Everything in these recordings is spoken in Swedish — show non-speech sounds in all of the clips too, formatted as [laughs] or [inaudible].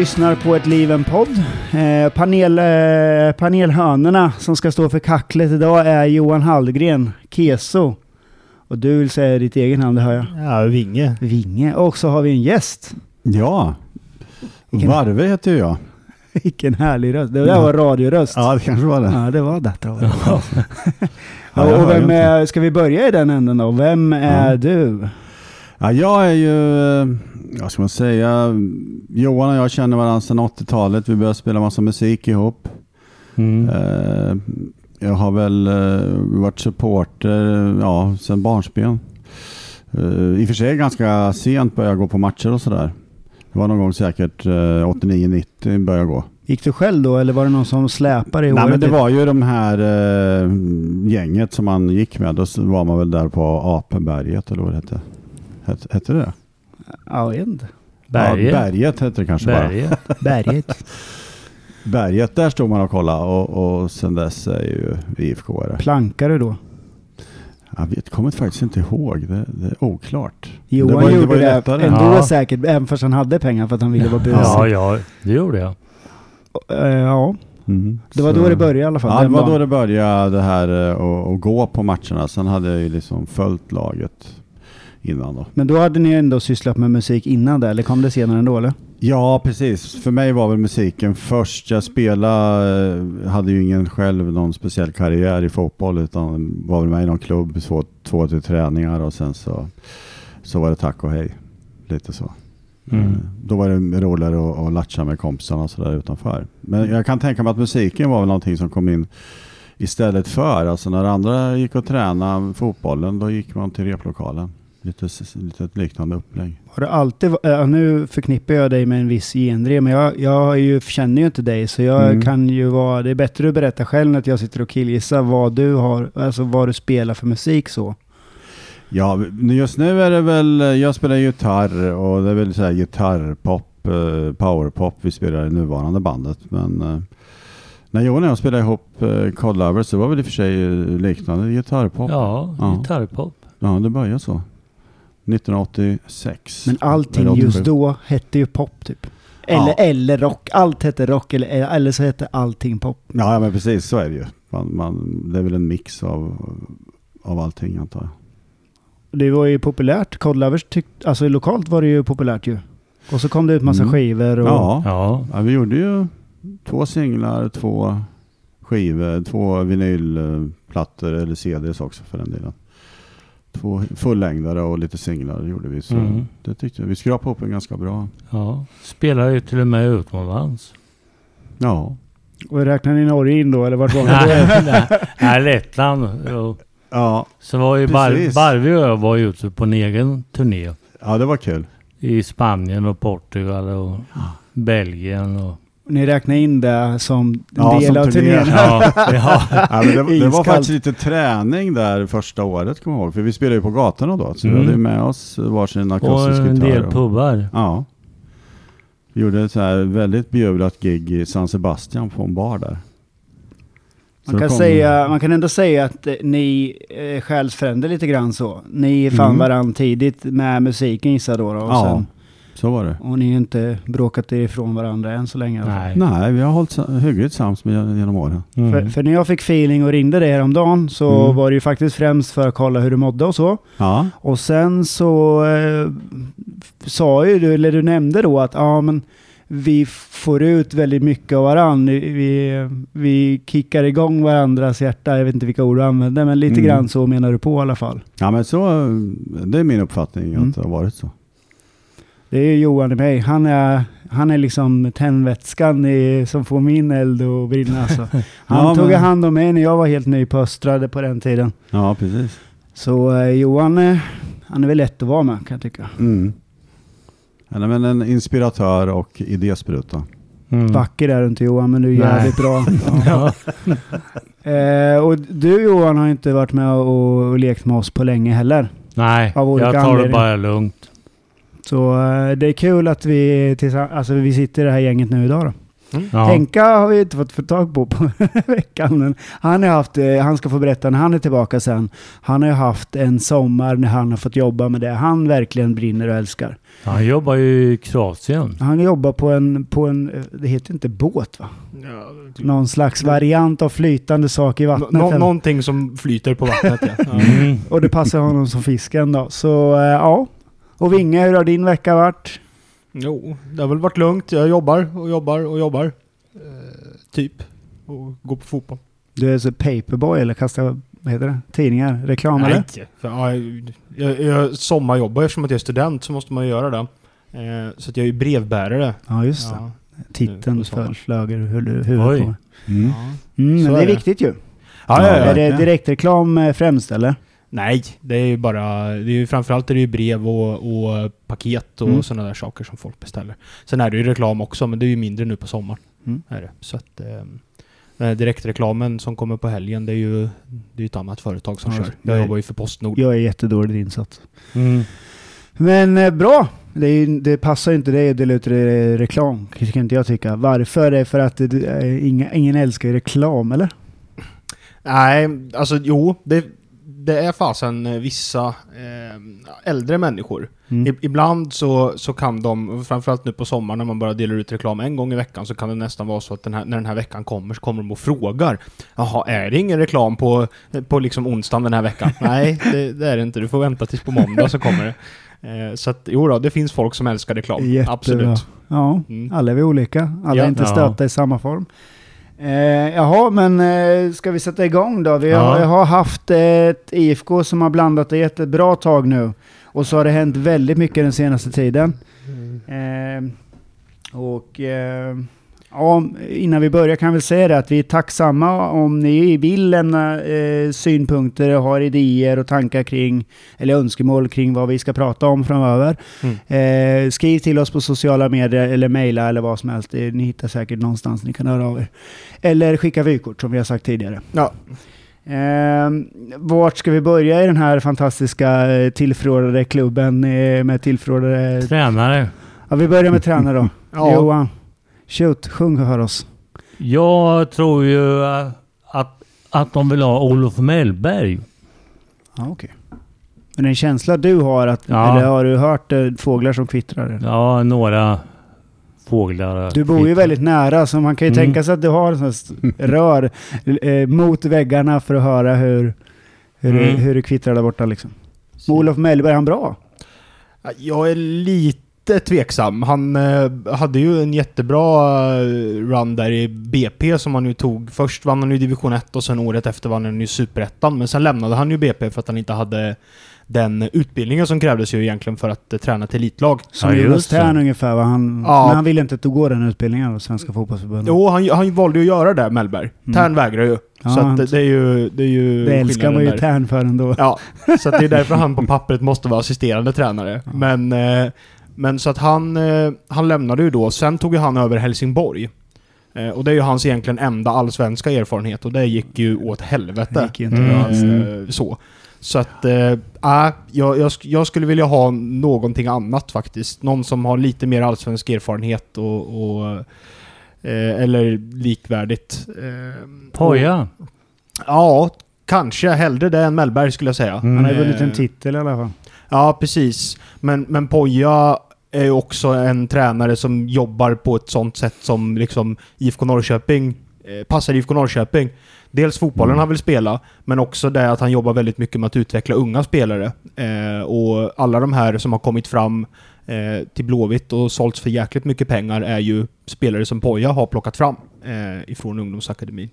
Lyssnar på ett liven podd. Eh, panel, eh, panelhönorna som ska stå för kacklet idag är Johan Hallgren, Keso. Och du vill säga ditt egen namn, det hör jag. Ja, Vinge. Vinge. Och så har vi en gäst. Ja, Vilken- Varve heter jag. [laughs] Vilken härlig röst. Det där var radioröst. Ja, det kanske var det. Ja, det var det. tror jag. Ja, Ja, [laughs] och hör vem inte. är, ska vi börja i den änden då? Vem är Ja. du? Ja, jag är ju, eh, vad ska man säga, Johan och jag känner varandra sedan 80-talet. Vi började spela massa musik ihop. Mm. Eh, Jag har väl eh, varit supporter ja, sedan barnsben. Eh, I och för sig ganska sent började jag gå på matcher och sådär. Det var någon gång säkert eh, 89-90 började jag gå. Gick du själv då eller var det någon som släpade i Nej håret? men det var ju de här eh, gänget som man gick med. Då var man väl där på Apeberget eller vad det hette. Hette, hette det jag vet inte. Berget. Ja, berget hette det kanske bara. Berget. [laughs] Berget. Berget, där stod man och kollade och, och sen dess är ju IFK-are. Plankade då? Jag vet, kommer faktiskt inte ihåg. Det, det är oklart. Johan det var, gjorde det var det ändå Ja. säkert, även fast han hade pengar för att han ville vara busig. Ja, ja, det gjorde jag. Eh, ja. Mm. det var Så- då det började i alla fall. Ja, det var dagen. då det började det här eh, att att gå på matcherna. Sen hade jag ju liksom följt laget innan då. Men då hade ni ändå sysslat med musik innan det, eller kom det senare ändå eller? Ja, precis. För mig var väl musiken först. Jag spelade, eh, hade ju ingen själv någon speciell karriär i fotboll utan var väl med i någon klubb, två, två till träningar och sen så, så var det tack och hej. Lite så. Mm. Eh, Då var det roligare att, att latcha med kompisarna och sådär utanför. Men jag kan tänka mig att musiken var väl någonting som kom in istället för. Alltså när andra gick och tränade fotbollen, då gick man till replokalen. Lite, lite ett liknande upplägg. Har det alltid, eh, nu förknippar jag dig med en viss genre, men jag, jag ju, känner ju inte dig, så jag Mm. kan ju vara, det är bättre att berätta själv än att jag sitter och killgissar vad du har, alltså vad du spelar för musik så. Ja, just nu är det väl, jag spelar gitarr och det är väl så här gitarrpop, eh, powerpop vi spelar i nuvarande bandet. Men eh, när Johan och jag spelade ihop Cold Lovers så var väl i och för sig liknande gitarrpop. Ja, Ja. gitarrpop. Ja, det började så. 1986. Men allting Eller just 87. då hette ju pop typ. Eller, Ja. eller rock, allt hette rock, eller, eller så hette allting pop. Ja, men precis så är det ju. Man, man, det är väl en mix av, av allting antar jag. Det var ju populärt, Cold Lovers tyckte, alltså lokalt var det ju populärt ju. Och så kom det ut massa Mm. skivor och... Ja. Ja. ja, vi gjorde ju två singlar, två skivor, två vinylplattor eller CDs också för den delen. Två fullängdare och lite singlar gjorde vi. Så Mm. det tyckte jag. Vi skrapade upp en ganska bra. ja. Spelar ju till och med utomlands. Ja. Och räknar ni Norge in då, eller vart var ni Nej, nej, Lettland. Ja, Så var ju Bar. Barvi och jag var ju ute på en egen turné. ja, det var kul. I Spanien och Portugal och Belgien och... Ni räknar in det som en Ja, del som av turné. turnén? Ja, [laughs] ja. Ja, men det, det var faktiskt lite träning där första året, kommer jag ihåg. För vi spelade ju på gatorna då. Så vi Mm. hade ju med oss varsin Och akustisk en gitarr. del och- pubbar. Ja. Vi gjorde ett så här väldigt bejubblat gig i San Sebastian på en bar där. Så Man kan, kom- säga, man kan ändå säga att eh, ni är själsfränder lite grann så. Ni fann Mm. varandra tidigt med musiken gissar då. då och, Ja, sen, så var det. och ni har inte bråkat ifrån varandra än så länge. Nej. Nej, vi har hållit hyggligt sams med genom åren. Mm. För, för när jag fick feeling och ringde dig häromdagen så Mm. var det ju faktiskt främst för att kolla hur du mådde och så. Ja, Och sen så eh, sa ju du, eller du nämnde då att ja men vi får ut väldigt mycket av varandra. Vi, vi kickar igång varandras hjärta. Jag vet inte vilka ord du använder, men lite Mm. grann så menar du på i alla fall. Ja men så, det är min uppfattning Mm. att det har varit så. Det är Johan i mig. Han är, han är liksom tändvätskan i, som får min eld att brinna. Alltså. [laughs] Han Ja, tog men- hand om mig när jag var helt ny på Östra på den tiden. Ja precis. Så eh, Johan, eh, han är väl lätt att vara med kan jag tycka. Mm. Men en inspiratör och idéspruta. Mm. Vacker är du inte Johan, men du är Nej. jävligt bra. [laughs] Ja. Eh, och du Johan har inte varit med och, och lekt med oss på länge heller. Nej, jag tar det bara lugnt. Så eh, det är kul att vi, alltså, vi sitter i det här gänget nu idag då. Ja. Henka har vi inte fått få tag på på [laughs] veckan. Men han, har haft, eh, han ska få berätta när han är tillbaka sen. Han har ju haft en sommar när han har fått jobba med det han verkligen brinner och älskar. Han jobbar ju i Kroatien. Han jobbar på en, på en, eh, det heter inte båt va? Ja, typ. Någon slags variant av flytande sak i vattnet. Nå- eller? någonting som flyter på vattnet ja. [laughs] Mm. Och det passar honom som fisken då. Så ja. Och Vinge, hur har din vecka varit? Jo, det har väl varit lugnt. Jag jobbar och jobbar och jobbar. Eh, typ. Och går på fotboll. Du är så paperboy eller kastar, vad heter det? Tidningar? Reklam eller? Nej. För, ja, jag, jag sommarjobbar eftersom att jag är student så måste man ju göra det. Eh, så att jag är ju brevbärare. Ja just det. Ja. Titeln föll flög hu- huvudet på mig. Mm. Ja. Mm, Så men det är det. viktigt ju. Ja, ja, ja. är det direktreklam eh, främst eller? Nej, det är ju bara... Det är ju framförallt är det ju brev och, och paket och Mm. sådana där saker som folk beställer. Sen är det ju reklam också, men det är ju mindre nu på sommaren. Mm. Är det. Så att... Eh, den här direktreklamen som kommer på helgen, det är ju det är ett annat företag som Ja, kör. jag Jag jobbar ju för Postnord. Jag är jättedåligt insatt. Mm. Men eh, bra! Det, är, det passar ju inte dig att dela ut re- reklam, kan inte jag tycka. Varför? Det är för att det, eh, inga, ingen älskar reklam, eller? Nej, alltså jo, det, det är fasen eh, vissa eh, äldre människor. Mm. I, ibland så, så kan de, framförallt nu på sommaren när man bara delar ut reklam en gång i veckan, så kan det nästan vara så att den här, när den här veckan kommer så kommer de och frågar Jaha, är det ingen reklam på, på liksom onsdagen den här veckan? [laughs] Nej, det, det är det inte. Du får vänta tills på måndag så kommer det. Eh, så att jo då, det finns folk som älskar reklam. Jättebra. Absolut. Ja, Mm. alla är vi olika. Alla Ja. är inte Ja. stöpta i samma form. Eh, jaha, men eh, ska vi sätta igång då? Vi Ja. har, jag har haft ett IFK som har blandat det ett bra tag nu. Och så har det hänt väldigt mycket den senaste tiden. Eh, och eh, ja, innan vi börjar kan väl säga det att vi är tacksamma om ni vill lämna eh, synpunkter har idéer och tankar kring, eller önskemål kring vad vi ska prata om framöver. Eh, skriv till oss på sociala medier eller mejla eller vad som helst. Det- Ni hittar säkert någonstans ni kan höra av er. Eller skicka vykort som vi har sagt tidigare. Ja. Eh, vart ska vi börja i den här fantastiska eh, tillförordnade klubben eh, med tillförordnade... Tränare. Ja, vi börjar med tränare då. [laughs] Ja. Johan, shoot, sjung och hör oss. Jag tror ju att, att de vill ha Olof Mellberg. Ja, okej. Men en känsla du har, att, Ja. eller har du hört eh, fåglar som kvittrar? Ja, några fåglar. Du bor ju väldigt nära, så man kan ju Mm. tänka sig att du har en sån rör eh, mot väggarna för att höra hur, hur, Mm. hur det kvittrar där borta liksom. Olof Mellberg, är han bra? Jag är lite tveksam. Han eh, hade ju en jättebra eh, run där i BP som han ju tog. Först vann han ju division 1 och sen året efter vann han ju superettan. Men sen lämnade han ju BP för att han inte hade den utbildningen som krävdes ju egentligen för att eh, träna till elitlag. Som Ja, Jonas just det. Tern ungefär, va? Han, Ja. men han ville inte att du går den utbildningen av Svenska Fotbollförbundet. Jo, han, han valde ju att göra det, Mellberg. Mm. Tern vägrar ju. Ja, så att det, är ju... Det, är ju det älskar man ju där. Tern för ändå. Ja, så att det är därför han på pappret måste vara assisterande tränare. Ja. Men, eh, men så att han, eh, han lämnade ju då. Sen tog ju han över Helsingborg. Eh, och det är ju hans egentligen enda allsvenska erfarenhet och det gick ju åt Det helvete. gick ju inte Mm. alls. Eh, så. Så att, äh, jag, jag, jag skulle vilja ha någonting annat faktiskt. Någon som har lite mer allsvensk erfarenhet och, och eh, eller likvärdigt. Eh, Poja. och- Ja, kanske. Hellre det än Mellberg skulle jag säga. Mm. Han har ju vunnit en titel i alla fall. Ja, precis. Men, men Poja är ju också en tränare som jobbar på ett sånt sätt som liksom IFK Norrköping eh, passar IFK Norrköping. Dels fotbollen Mm. han vill spela, men också det att han jobbar väldigt mycket med att utveckla unga spelare. Eh, och alla de här som har kommit fram eh, till Blåvitt och sålts för jäkligt mycket pengar är ju spelare som Poja har plockat fram eh, ifrån ungdomsakademin.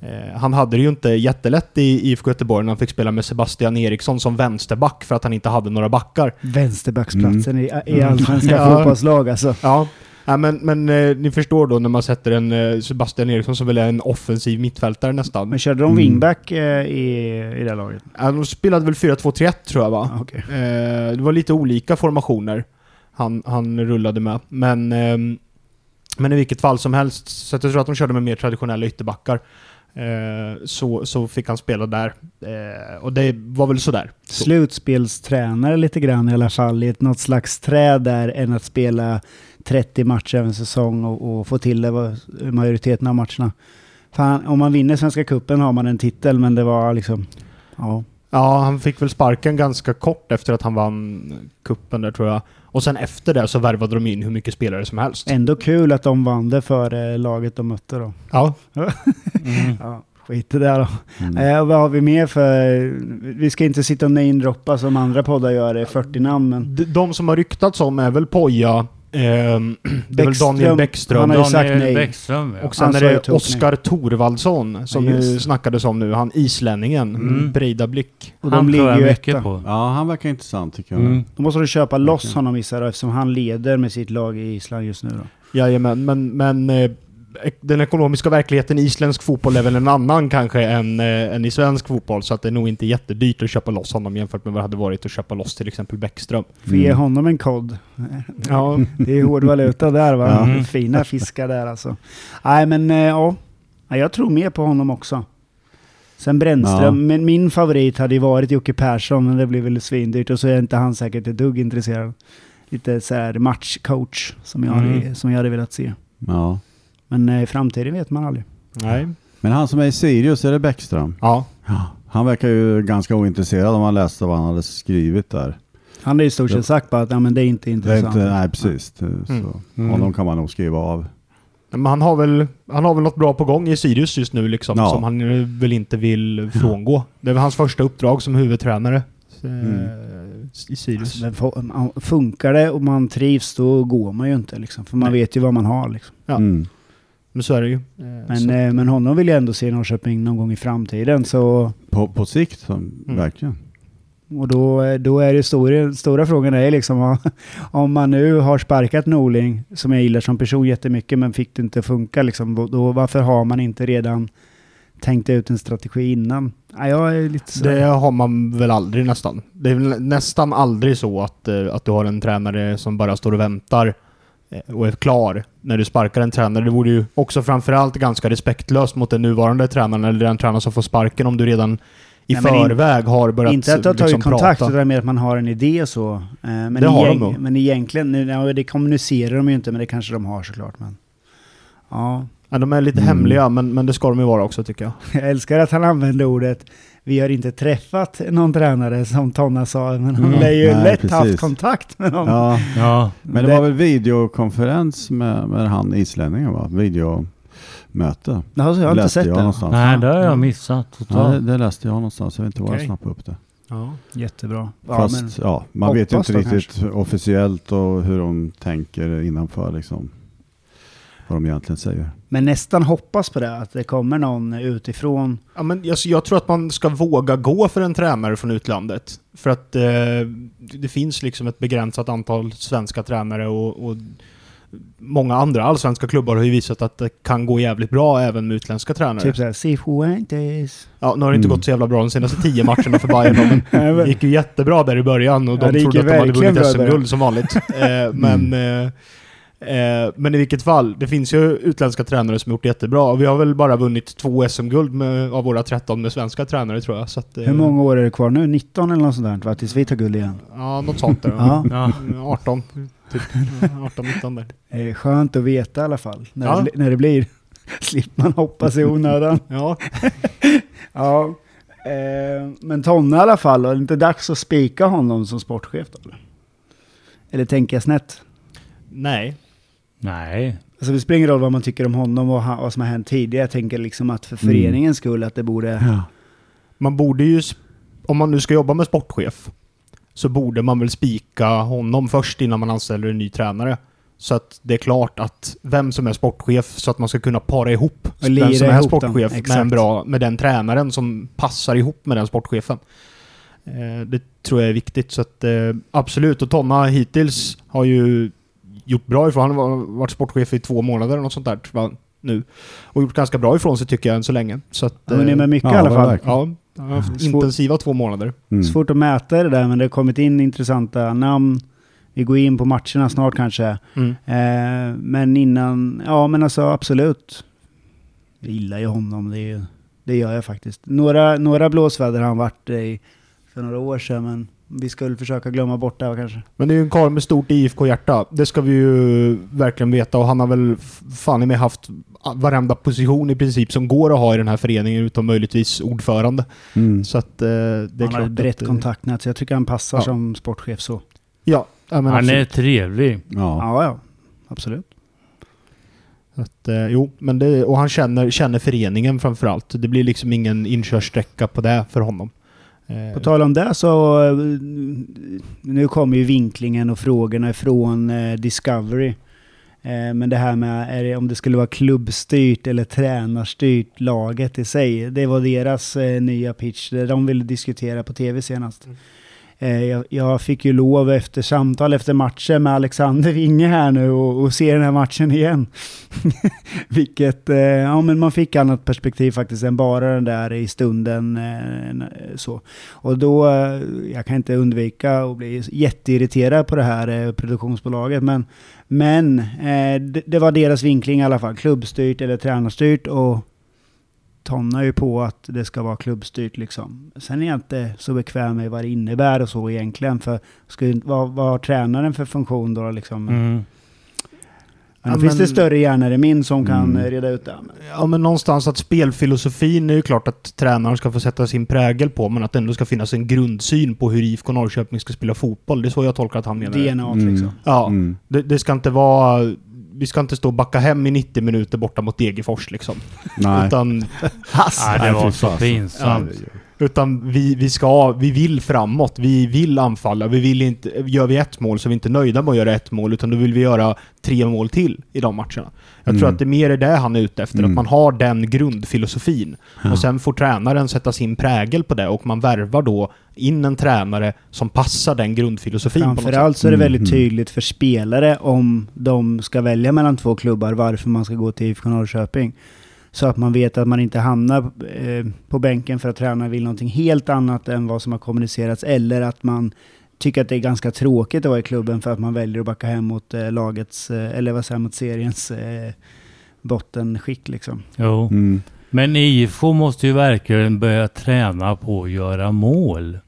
Eh, han hade det ju inte jättelätt i IFK Göteborg när han fick spela med Sebastian Eriksson som vänsterback för att han inte hade några backar. Vänsterbacksplatsen i, i Mm. allsvenska Ja. fotbollslag alltså. Ja, ja men, men eh, ni förstår då när man sätter en eh, Sebastian Eriksson som väl är en offensiv mittfältare nästan. Men körde de Mm. wingback eh, i, i det laget? Ja, de spelade väl 4-2-3-1 tror jag va? Ah. Eh, det var lite olika formationer han, han rullade med. Men, ehm, men i vilket fall som helst, så jag tror att de körde med mer traditionella ytterbackar. Eh, så, så fick han spela där. Eh, och det var väl sådär. Så. Slutspelstränare lite grann i alla fall, i något slags träd där än att spela 30 matcher över en säsong och, och få till det var majoriteten av matcherna. Fan, om man vinner Svenska Cupen har man en titel, men det var liksom... Ja. Ja, han fick väl sparken ganska kort efter att han vann kuppen där tror jag. Och sen efter det så värvade de in hur mycket spelare som helst. Ändå kul att de vann det för eh, laget de mötte då. Ja. Mm. [laughs] Ja, skit i det då. Mm. Eh, vad har vi mer för... Vi ska inte sitta och namedroppa som andra poddar gör i 40 namn, men... De, de som har ryktats om är väl Poja, ehm, det är väl. Daniel Bäckström. Han har ju sagt Daniel nej. Bäckström ja. Och sen Han är sa ju det. Oskar Thorvaldsson som Ja, just ju det. snackades om nu. Han islänningen. Mm. Breidablik. Och Han de tror ligger jag ju mycket etta. på. Ja, han verkar intressant tycker jag. Mm. Då måste du köpa loss honom gissar jag, eftersom han leder med sitt lag i Island just nu då. Jajamän, men, men eh, den ekonomiska verkligheten i isländsk fotboll är väl en annan kanske än, eh, än i svensk fotboll. Så att det är nog inte jättedyrt att köpa loss honom jämfört med vad det hade varit att köpa loss till exempel Bäckström. Får ge Mm. honom en kod. Ja, [laughs] Det är hård valuta där va? Ja. Fina fiskar där alltså. Nej men eh, ja, Ja, jag tror mer på honom också. Sen Brännström, Ja. men min favorit hade ju varit Jocke Persson, men det blir väl svindyrt och så är inte han säkert ett dugg intresserad. Lite så här matchcoach som jag, hade, Mm. som jag hade velat se. Ja. Men eh, i framtiden vet man aldrig. nej. Men han som är i Sirius, är det Bäckström? Ja, Ja. Han verkar ju ganska ointresserad om man läste vad han hade skrivit där. Han har i stort sett sagt bara att ja, men det är inte Det är intressant. inte, nej, precis. Så. Mm. Honom kan man nog skriva av. men han har, väl, han har väl något bra på gång i Sirius just nu liksom, Ja. som han väl inte vill frångå. Det är väl hans första uppdrag som huvudtränare eh, Mm. i Sirius. Man- Funkar det och man trivs, då går man ju inte liksom. För man Nej. vet ju vad man har liksom. Ja. Mm. Men så är det ju. Eh, Men, eh, men honom vill jag ändå se i Norrköping någon gång i framtiden. Så, På, på sikt, så, Mm. verkligen. och då, eh, då är det stora, stora frågan är liksom om [laughs] man nu har sparkat Norling, som jag gillar som person jättemycket, men fick det inte funka liksom, då- varför har man inte redan tänkt ut en strategi innan? Ja, jag är lite så. Det har man väl aldrig nästan. Det är väl nästan aldrig så att, eh, att du har en tränare som bara står och väntar eh, och är klar när du sparkar en tränare. Det vore ju också framförallt ganska respektlöst mot den nuvarande tränaren eller den tränare som får sparken om du redan i Nej, men in- förväg har börjat inte att du har tagit liksom, kontakt, prata. utan mer att man har en idé så. Eh, Men, Det har de nog. men egentligen, nu, ja, det kommunicerar de ju inte, men det kanske de har såklart. Men, ja. Ja, de är lite Mm. hemliga, men, men det ska de ju vara också tycker jag. Jag älskar att han använde ordet vi har inte träffat någon tränare som Tonna sa, men han Mm. har ju Nej, lätt precis. haft kontakt med någon. Ja, Ja. men det Det- var väl videokonferens med, med han islänningen va? Videomöte. Har jag inte Läste sett jag det. någonstans. Nej, det har jag missat Ja, det, totalt. det läste jag någonstans. Jag vet inte var jag Okej. snappade upp det. Ja. Jättebra. Ja, Fast men, ja, man vet ju inte riktigt officiellt och hur de tänker innanför liksom. Vad de egentligen säger. men nästan hoppas på det, att det kommer någon utifrån. Ja, men jag, jag tror att man ska våga gå för en tränare från utlandet. För att eh, det finns liksom ett begränsat antal svenska tränare och, och många andra allsvenska klubbar har ju visat att det kan gå jävligt bra även med utländska tränare. Typ såhär, Cifuentes. Ja, nu har det inte Mm. gått så jävla bra de senaste tio matcherna för Bayern men [laughs] det gick ju jättebra där i början och Ja, de trodde att de hade vunnit. SM-guld som vanligt. eh, men, eh, eh, men i vilket fall, det finns ju utländska tränare som gjort det jättebra och vi har väl bara vunnit två SM-guld med- av våra 13 med svenska tränare tror jag. Så att, eh, Hur många år är det kvar nu? 19 eller något sånt där, va? Tills vi tar guld igen. Ja, något sånt där. [laughs] Ja. Ja. Mm, 18. Typ 18-19 där. Skönt att veta i alla fall, när, Ja. det, när det blir. [laughs] Slipper man hoppas i onödan. Ja. [laughs] Ja, eh, men Tonne i alla fall, är det inte dags att spika honom som sportchef då? Eller, eller tänker jag snett? Nej. Nej. Alltså det spelar ingen roll vad man tycker om honom och vad som har hänt tidigare. Jag tänker liksom att för Mm. föreningens skull att det borde... Ja. Man borde ju, om man nu ska jobba med sportchef, så borde man väl spika honom först innan man anställer en ny tränare. Så att det är klart att vem som är sportchef så att man ska kunna para ihop den som är sportchef med, en bra, med den tränaren som passar ihop med den sportchefen. Eh, det tror jag är viktigt. Så att, eh, absolut, och Tonna hittills har ju gjort bra ifrån Han har varit sportchef i två månader eller något sånt där nu. Och gjort ganska bra ifrån sig tycker jag än så länge. Så att, Ja, men det är med mycket Ja, i alla fall. ja, han har haft intensiva två månader. Mm. Svårt att mäta det där, men det har kommit in intressanta namn. Vi går in på matcherna snart kanske. Mm. Eh, men innan, ja men alltså absolut. Jag gillar ju honom, det, är, det gör jag faktiskt. Några, några blåsväder har han varit i för några år sedan, men vi ska väl försöka glömma bort det här kanske. Men det är ju en karl med stort IFK-hjärta. Det ska vi ju verkligen veta. Och han har väl fan i mig haft varenda position i princip som går att ha i den här föreningen utom möjligtvis ordförande. Mm. Så att eh, det är han klart har ett brett att, eh, kontaktnät, så jag tycker han passar Ja. som sportchef så. Ja, Han är absolut. trevlig. Ja. Ja, ja. Absolut. Att, eh, jo, men det, och han känner, känner föreningen framförallt. Det blir liksom ingen inkörsträcka på det för honom. Eh, På tal om det så, eh, nu kommer ju vinklingen och frågorna ifrån eh, Discovery. Men det här med är det, om det skulle vara klubbstyrt eller tränarstyrt laget i sig. Det var deras nya pitch, det de ville diskutera på tv senast. Eh, Eh, jag, fick ju lov efter samtal efter matchen med Alexander Winge här nu och, och se den här matchen igen. [laughs] Vilket, eh, ja men man fick annat perspektiv faktiskt än bara den där i stunden. Eh, så. Och då, jag kan inte undvika att bli jätteirriterad på det här produktionsbolaget. Men, men det, det var deras vinkling i alla fall. Klubbstyrt eller tränarstyrt. Och tonnar ju på att det ska vara klubbstyrt liksom. Sen är jag inte så bekväm med vad det innebär och så egentligen. För ska, ju- vad, vad har tränaren för funktion då liksom? Mm. Men Ja, då finns men- det större hjärnor än min som kan Mm. reda ut det. Ja, men någonstans att spelfilosofin är ju klart att tränaren ska få sätta sin prägel på, men att det ändå ska finnas en grundsyn på hur IFK Norrköping ska spela fotboll. Det är så jag tolkar att han menar. det. DNA Mm. liksom. Ja, Mm. det, det ska inte vara... Vi ska inte stå och backa hem i 90 minuter borta mot Degerfors liksom. Nej. Utan, [laughs] Ja, det Nej, var så pinsamt. Utan vi, vi ska... Vi vill framåt. Vi vill anfalla. Vi vill inte... Gör vi ett mål så är vi inte nöjda med att göra ett mål, utan då vill vi göra tre mål till i de matcherna. Jag tror Mm. att det mer är det han är ute efter. Mm. Att man har den grundfilosofin. Ja. Och sen får tränaren sätta sin prägel på det och man värvar då in en tränare som passar den grundfilosofin. Framförallt så är det väldigt Mhm. tydligt för spelare om de ska välja mellan två klubbar varför man ska gå till IFK Norrköping. Så att man vet att man inte hamnar eh, på bänken för att tränaren vill någonting helt annat än vad som har kommunicerats. Eller att man tycker att det är ganska tråkigt att vara i klubben för att man väljer att backa hem mot eh, lagets, eh, eller vad säger mot seriens eh, bottenskick liksom. Jo. Mm. Men IFK måste ju verkligen börja träna på att göra mål.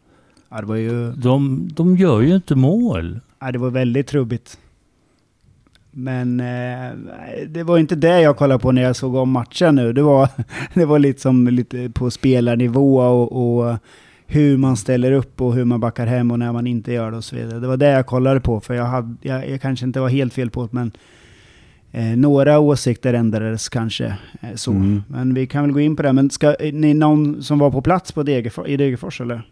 Ja, det var ju De, de gör ju inte mål. Ja, det var väldigt trubbigt. Men eh, det var inte det jag kollade på när jag såg om matchen nu. Det var, [laughs] det var lite som lite på spelarnivå och, och hur man ställer upp och hur man backar hem och när man inte gör det och så vidare. Det var det jag kollade på för jag, hade, jag, jag kanske inte var helt fel på det men eh, några åsikter ändrades kanske eh, så. Mm. Men vi kan väl gå in på det. Men ska är ni någon som var på plats på Degerfors, i Degerfors eller?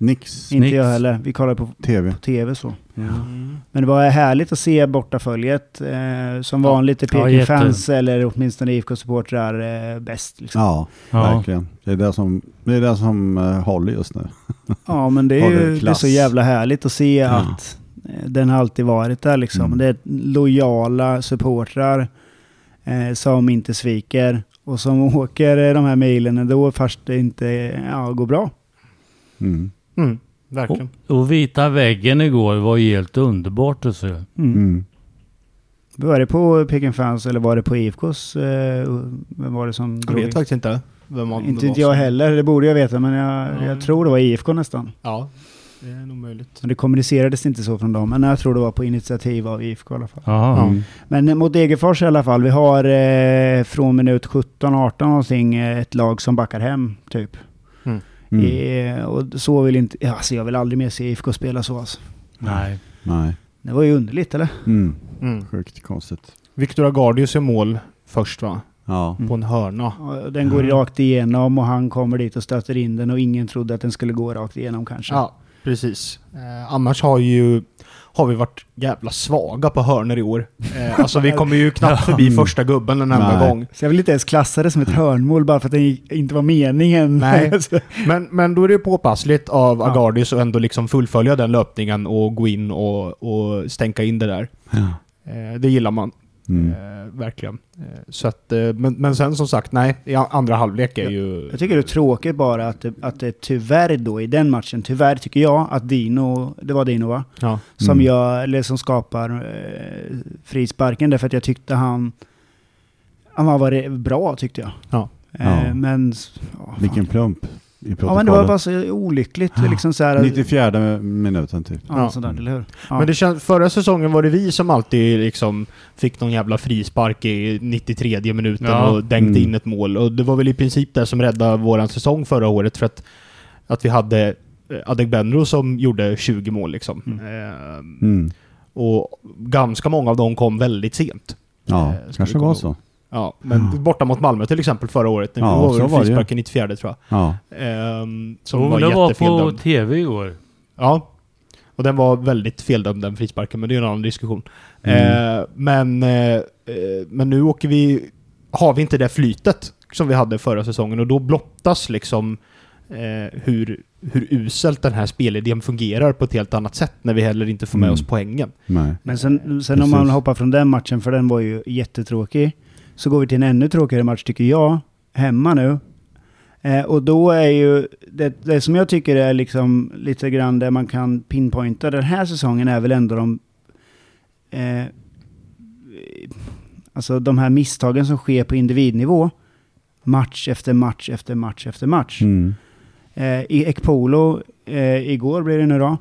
Nix. Inte Nix. jag heller. Vi kollade på, TV. på tv så. Mm. Men det var härligt att se bortaföljet. Eh, som Ja. vanligt är Ja, Peking-fans eller åtminstone IFK-supportrar eh, bäst. Liksom. Ja. Ja, Ja. verkligen. Det är det som, det är det som uh, håller just nu. men det är [laughs] ju det är så jävla härligt att se Ja. att eh, den har alltid varit där liksom. Mm. Det är lojala supportrar eh, som inte sviker och som [laughs] åker eh, de här milen då fast det inte ja, går bra. Mm. Mm. Verkligen. Och, och vita väggen igår var ju helt underbart att se. Mm. Mm. Var det på Peking-fans eller var det på IFKs? Eh, vem var det som Jag drog vet faktiskt inte. Vem av- Inte var inte jag heller, det borde jag veta, men jag, Ja. jag tror det var IFK nästan. Ja, det är nog möjligt. Men det kommunicerades inte så från dem, men jag tror det var på initiativ av IFK i alla fall. Mm. Men mot Degerfors i alla fall, vi har eh, från minut 17-18 någonting eh, ett lag som backar hem, typ. Mm. Eh, och så vill inte, ja, alltså jag vill aldrig mer se IFK spela så alltså. Nej. Nej. Det var ju underligt eller? Mm. Mm. Sjukt konstigt. Victor Agardius är mål först va? Ja. På en hörna. Och Den går Mm. rakt igenom och han kommer dit och stöter in den och ingen trodde att den skulle gå rakt igenom kanske. Ja. Precis. Eh, annars har ju har vi varit jävla svaga på hörner i år. Eh, alltså vi kommer ju [laughs] knappt förbi första gubben en enda Nej. gång. Så jag vill inte ens klassa det som ett hörnmål bara för att det inte var meningen. Nej. [laughs] Alltså, Men, men då är det påpassligt av Ja. Agardis att ändå liksom fullfölja den löpningen och gå in och, och stänka in det där. Ja. Eh, det gillar man. Mm. Eh, verkligen. Eh, så att, eh, men, men sen som sagt, nej. Andra halvlek är ju... jag tycker det är tråkigt bara att det, att det tyvärr då i den matchen, tyvärr tycker jag att Dino, det var Dino va? Ja. Som, Mm. gör, eller som skapar eh, frisparken därför att jag tyckte han, han var bra tyckte jag. Ja. Eh, Ja. men, fan. Vilken plump protokollet. Ja men det var bara så olyckligt liksom så här. 94 minuten typ. Ja, Ja. sådär, eller hur? Ja. Men det känns, förra säsongen var det vi som alltid liksom fick någon jävla frispark i 93 minuten Ja. och dängde Mm. in ett mål. Och det var väl i princip det som räddade våran säsong förra året för att, att vi hade eh, Adegbenro som gjorde 20 mål liksom. Mm. Eh, Mm. och ganska många av dem kom väldigt sent. Ja, Eh, kanske var ihåg. så. Ja, men Ja. borta mot Malmö till exempel förra året. Det Ja, var så väl var det ju. frisparken 94 tror jag. Ja. Ehm, som Jo, var det var på jättefeldömd. tv igår. Ja. Och den var väldigt feldömd den frisparken, men det är en annan diskussion. Mm. Eh, men, eh, eh, men nu åker vi... Har vi inte det flytet som vi hade förra säsongen och då blottas liksom eh, hur, hur uselt den här spelidén fungerar på ett helt annat sätt när vi heller inte får med Mm. oss poängen. Nej. Men sen, sen om man hoppar från den matchen, för den var ju jättetråkig, så går vi till en ännu tråkigare match tycker jag, hemma nu. Eh, och då är ju, det, det som jag tycker är liksom lite grann där man kan pinpointa den här säsongen är väl ändå de, eh, alltså de här misstagen som sker på individnivå, match efter match efter match efter match Mm. eh, i Ekpolo eh, igår blir det nu då.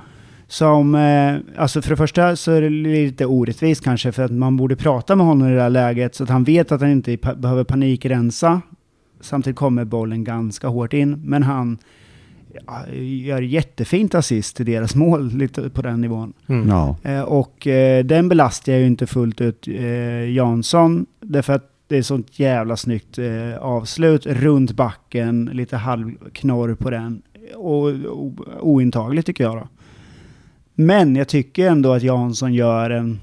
Som, eh, alltså för det första så är det lite orättvist kanske för att man borde prata med honom i det här läget så att han vet att han inte pa- behöver panikrensa. Samtidigt kommer bollen ganska hårt in, men han ja, gör jättefint assist till deras mål lite på den nivån. Ja. Eh, och eh, den belastar jag ju inte fullt ut eh, Jansson, därför att det är sånt jävla snyggt eh, avslut runt backen, lite halvknorr på den. Och, och ointagligt tycker jag då. Men jag tycker ändå att Jansson gör en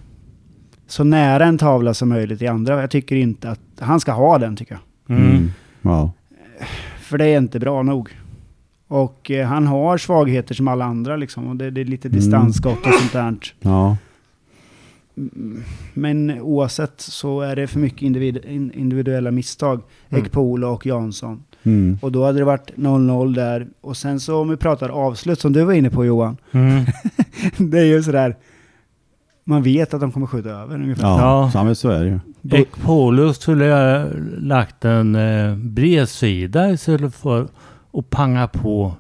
så nära en tavla som möjligt i andra. Jag tycker inte att han ska ha den tycker jag. Mm. Mm. Ja. För det är inte bra nog. Och eh, han har svagheter som alla andra liksom. Och det, det är lite Mm. distansskott och sånt där. Ja. Mm, Men oavsett så är det för mycket individ, in- individuella misstag. Mm. Ekpolo och Jansson. Mm. Och då hade det varit 0-0 där. Och sen så om vi pratar avslut som du var inne på Johan. Mm. [laughs] det är ju sådär. Man vet att de kommer skjuta över ungefär. Ja, Ja. så är det ju. Ekpolo skulle jag lagt en eh, bredsida istället för att panga på.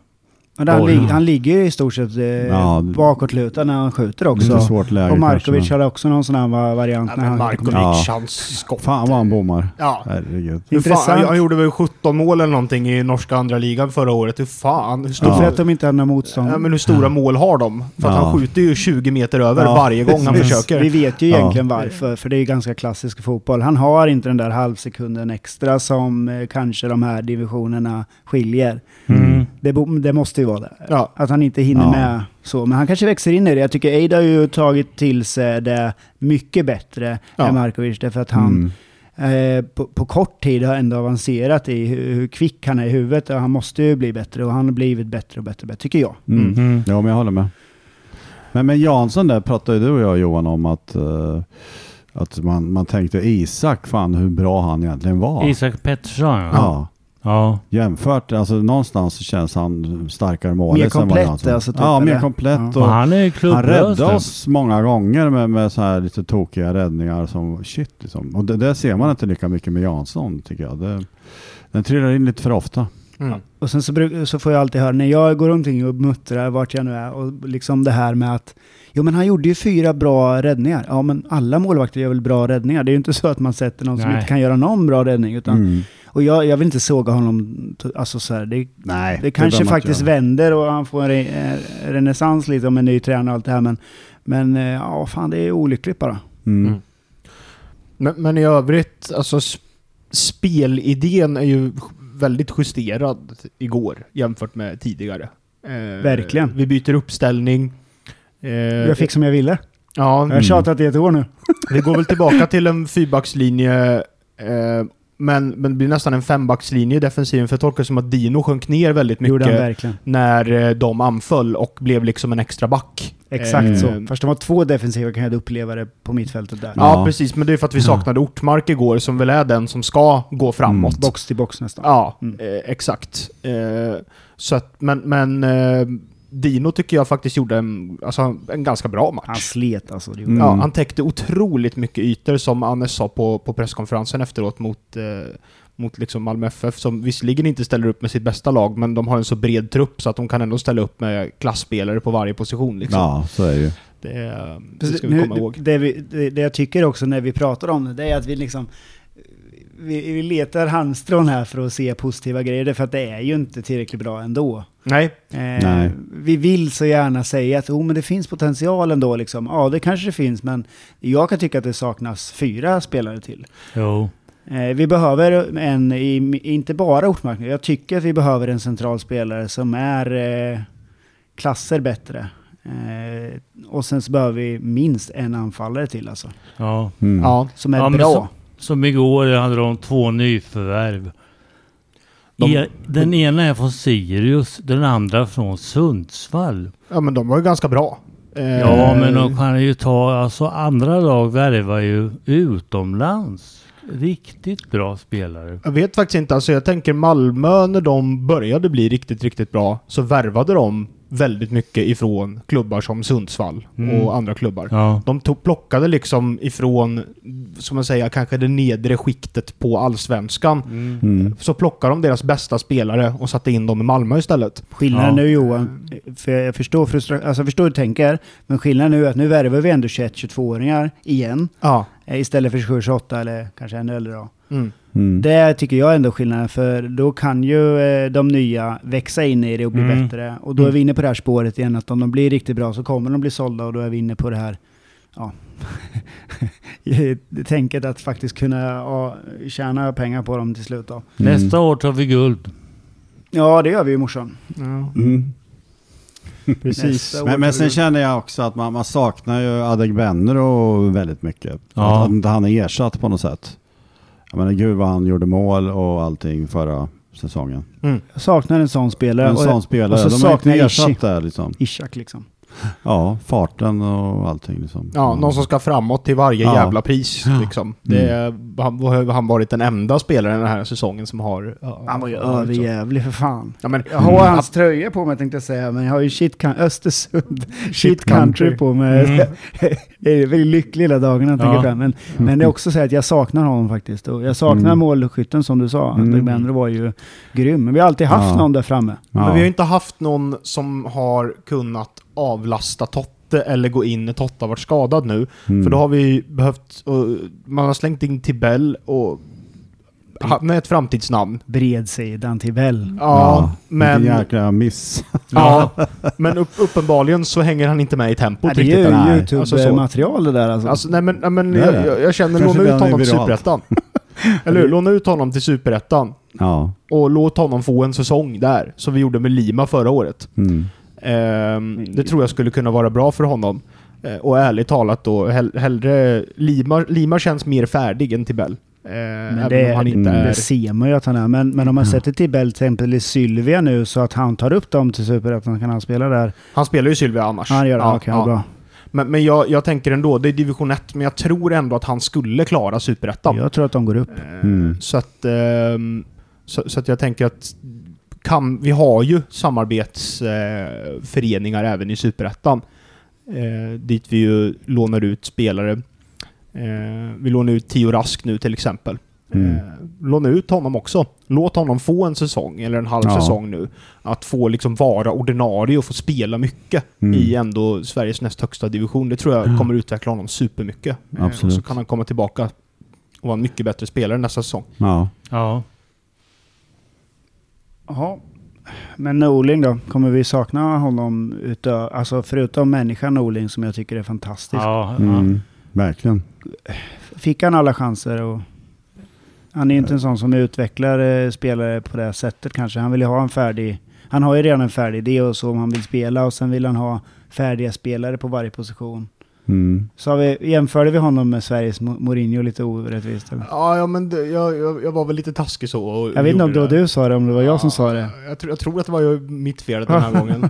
Men han, lig, han ligger ju i stort sett eh, Ja, bakåtlutad när han skjuter Lite också. svårt läge Och Markovic hade också någon sån här va- variant. Ja, när han Markovic, Ja. hans skott. Fan vad han bommar. Ja. Herregud. Hur fan, Intressant. han gjorde väl 17 mål eller någonting i norska andra ligan förra året. Hur fan, hur Då stora, för Ja. att de inte hade några motstånd. ja, men hur stora mål har de? För att Ja. han skjuter ju 20 meter över Ja, varje gång han försöker. Vi vet ju Ja. egentligen varför, för det är ju ganska klassisk fotboll. Han har inte den där halvsekunden extra som eh, kanske de här divisionerna skiljer. Mm. Det, det måste ju vara det. Ja. Att han inte hinner Ja. med så. Men han kanske växer in i det. Jag tycker Eid har ju tagit till sig det mycket bättre Ja. än Markovic. Därför att han Mm. eh, på, på kort tid har ändå avancerat i hur, hur kvick han är i huvudet. Och han måste ju bli bättre och han har blivit bättre och bättre, och bättre tycker jag. Mm. Mm. Ja, men jag håller med. Men med Jansson där pratade du och jag Johan om att, eh, att man, man tänkte Isak, fan hur bra han egentligen var. Isak Pettersson ja. Ja. Ja. Jämfört, alltså någonstans så känns han starkare målis Mer komplett, Jansson. alltså, typ, Ja, mer eller? komplett. Ja. Och han är han klubblös. räddade oss många gånger med, med så här lite tokiga räddningar som shit liksom. Och det, det ser man inte lika mycket med Jansson tycker jag. Det, den trillar in lite för ofta. Mm. Och sen så, bruk, så får jag alltid höra när jag går omkring och muttrar vart jag nu är och liksom det här med att Jo men han gjorde ju fyra bra räddningar. Ja men alla målvakter gör väl bra räddningar. Det är ju inte så att man sätter någon som Nej. inte kan göra någon bra räddning. Utan, Mm. Och jag, jag vill inte såga honom. Alltså så här, det, Nej, det kanske man faktiskt vänder och han får en re, eh, renässans lite om en ny tränare och allt det här. Men, men eh, ja, fan det är olyckligt bara. Mm. Mm. Men, men i övrigt, alltså sp- spelidén är ju väldigt justerad igår jämfört med tidigare. Eh, Verkligen. Vi byter uppställning. Eh, Jag fick som jag ville. ja, Jag har tjatat i ett år nu. vi går väl tillbaka till en fyrbackslinje, eh, men, men det blir nästan en fembackslinje i defensiven, för jag tolkar det som att Dino sjönk ner väldigt mycket när eh, de anföll och blev liksom en extra back. Exakt Eh, så. Fast de var två defensiva kan jag uppleva det på mittfältet där. Ja, Ja. precis, men det är för att vi saknade Ortmark igår, som väl är den som ska gå framåt. Box till box nästan. Ja, Mm. eh, exakt. Eh, så att, men, men eh, Dino tycker jag faktiskt gjorde en, alltså, en ganska bra match. Han slet alltså. Mm. Ja, han täckte otroligt mycket ytor som Annes sa på, på presskonferensen efteråt mot, eh, mot liksom Malmö FF som visserligen inte ställer upp med sitt bästa lag men de har en så bred trupp så att de kan ändå ställa upp med klassspelare på varje position. Liksom. Ja, så är det ju. Det, eh, det ska vi nu- komma ihåg. Det, vi, det, det jag tycker också när vi pratar om det, det är att vi liksom vi, vi letar halmstrån här för att se positiva grejer, därför att det är ju inte tillräckligt bra ändå. Nej, Eh, Nej. Vi vill så gärna säga att oh, men det finns potential ändå. Liksom. Ja, det kanske det finns, men jag kan tycka att det saknas fyra spelare till. Jo. Eh, vi behöver en, i, inte bara Ortmark, jag tycker att vi behöver en central spelare som är eh, klasser bättre. Eh, och sen så behöver vi minst en anfallare till alltså. Ja. Mm. ja. Som är Ja, bra. så- Som igår hade de två nyförvärv. De- E- den ena är från Sirius, den andra från Sundsvall. ja, men de var ju ganska bra. Eh, Ja, men de kan ju ta, alltså andra lag värvar ju utomlands. Riktigt bra spelare. Jag vet faktiskt inte, alltså jag tänker Malmö när de började bli riktigt, riktigt bra så värvade de väldigt mycket ifrån klubbar som Sundsvall Mm. och andra klubbar. Ja. De tog, plockade liksom ifrån, som man säger, kanske det nedre skiktet på allsvenskan. Mm. Så plockade de deras bästa spelare och satte in dem i Malmö istället. Skillnaden Ja. nu Johan, för jag förstår, frustra- alltså jag förstår hur du tänker, men skillnaden nu är att nu värvar vi ändå 21-22-åringar igen, Ja. eh, istället för 27-28 eller kanske ännu äldre då. Mm. Mm. Det tycker jag är ändå skillnaden, för då kan ju eh, de nya växa in i det och bli Mm. bättre. Och då är vi inne på det här spåret igen, att om de blir riktigt bra så kommer de bli sålda och då är vi inne på det här, ja, [laughs] tänket att faktiskt kunna ja, tjäna pengar på dem till slut då. Mm. Nästa år tar vi guld. Ja, det gör vi ju morsan. Mm. [laughs] Precis. Men, men sen känner jag också att man, man saknar ju Adegbenro väldigt mycket. Ja. Att inte han är ersatt på något sätt. Jag menar gud vad han gjorde mål och allting förra säsongen. Mm. Jag saknar en sån spelare. En sån spelare, och så de har inte saknar jag ersatt där liksom. Ishak liksom. Ja, farten och allting liksom. Ja, någon som ska framåt till varje Ja. jävla pris. Liksom. Det är, han har han varit den enda spelaren den här säsongen som har... ja, Han var ju så. överjävlig för fan. Ja, men, Jag har hans tröja på mig tänkte jag säga, men jag har ju shit can- Östersund shit country country. på mig. Mm. [laughs] det är väldigt lycklig hela dagen jag tänker Ja. fram. Men, men det är också så här att jag saknar honom faktiskt. Och jag saknar Mm. målskytten som du sa. Mm. Mm. Benro var ju grym. Men vi har alltid haft Ja. någon där framme. Ja. Men vi har ju inte haft någon som har kunnat avlasta Totte eller gå in när Totte har varit skadad nu. Mm. För då har vi behövt... Och man har slängt in Tibell och... Han är ett framtidsnamn. Bredsidan till väl. Ja, men... Vilken jäkla miss. Ja, men upp, uppenbarligen så hänger han inte med i tempot Ja, det är riktigt ju. Nej. Alltså så. YouTube-material det där alltså. Alltså, nej men, nej, men jag, jag, jag känner, Kanske låna ut honom till. Superettan. [laughs] Eller hur? Låna ut honom till Superettan. Ja. Och låt honom få en säsong där, som vi gjorde med Lima förra året. Mm. Ehm, det tror jag skulle kunna vara bra för honom. Eh, och ärligt talat då, hell, hellre... Lima, Lima känns mer färdig än Tibell. Eh, Men det, om han inte mm, är... det ser man ju att han är. Men, men om man sätter till Bell till exempel i Sylvia nu så att han tar upp dem till Superettan, kan han spela där? Han spelar ju Sylvia annars. Han gör det? Ja, Okej, ja. bra. Men, men jag, jag tänker ändå, det är division 1, men jag tror ändå att han skulle klara Superettan. Jag tror att de går upp. Eh, Mm. Så att... ehm, så, så att jag tänker att kan, vi har ju samarbetsföreningar även i Superettan. Eh, dit vi ju lånar ut spelare. Eh, vi lånar ut Tio Rask nu till exempel. Mm. Eh, låna ut honom också. Låt honom få en säsong, eller en halv Ja. säsong nu. Att få liksom vara ordinarie och få spela mycket Mm. i ändå Sveriges näst högsta division. Det tror jag kommer utveckla honom supermycket. Eh, Absolut. och så kan han komma tillbaka och vara en mycket bättre spelare nästa säsong. Ja. Ja. Jaha. Men Norling då? Kommer vi sakna honom utö- alltså förutom människan Norling som jag tycker är fantastisk? Ja, ja. Mm. Verkligen. Fick han alla chanser? Och han är inte en sån som utvecklar eh, spelare på det sättet kanske. Han vill ju ha en färdig Han har ju redan en färdig idé och så om han vill spela och sen vill han ha färdiga spelare på varje position. Mm. Så har vi, jämförde vi honom med Sveriges Mo- Mourinho lite orättvist eller? Ja, ja men det, jag, jag, jag var väl lite taskig så. Och Jag vet inte om det var du sa det, om det var jag som sa det. Jag, tror- jag tror att det var ju mitt fel den här [laughs] gången.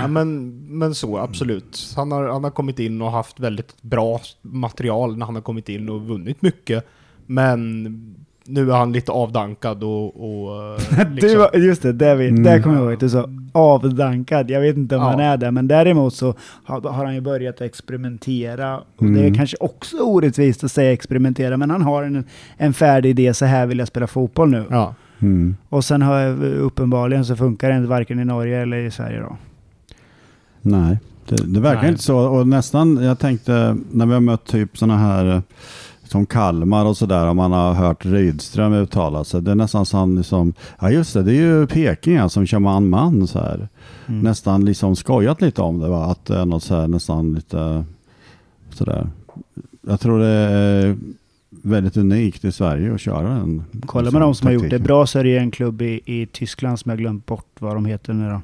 Ja, men, men så, absolut. Han har, han har kommit in och haft väldigt bra material när han har kommit in och vunnit mycket. Men nu är han lite avdankad och... och eh, [laughs] liksom, Du, just det, där, vi, Mm. där kommer jag ihåg att du sa avdankad. Jag vet inte om Ja. han är det, men däremot så har, har han ju börjat experimentera. Och Det är Mm. kanske också orättvist att säga experimentera, men han har en, en färdig idé, så här vill jag spela fotboll nu. ja. Mm. Och sen har jag, uppenbarligen så funkar det inte varken i Norge eller i Sverige då. Nej, det, det verkar Nej. inte så. Och nästan, jag tänkte när vi har mött typ sådana här som Kalmar och sådär, om man har hört Rydström uttala sig. Det är nästan som, liksom, ja just det, det är ju Peking som kör man-man så här. Mm. Nästan liksom skojat lite om det va, att det är något så här nästan lite sådär. Jag tror det är väldigt unikt i Sverige att köra en Kollar man de som har gjort det taktik. bra så är det en klubb i, i Tyskland som jag glömt bort vad de heter nu då.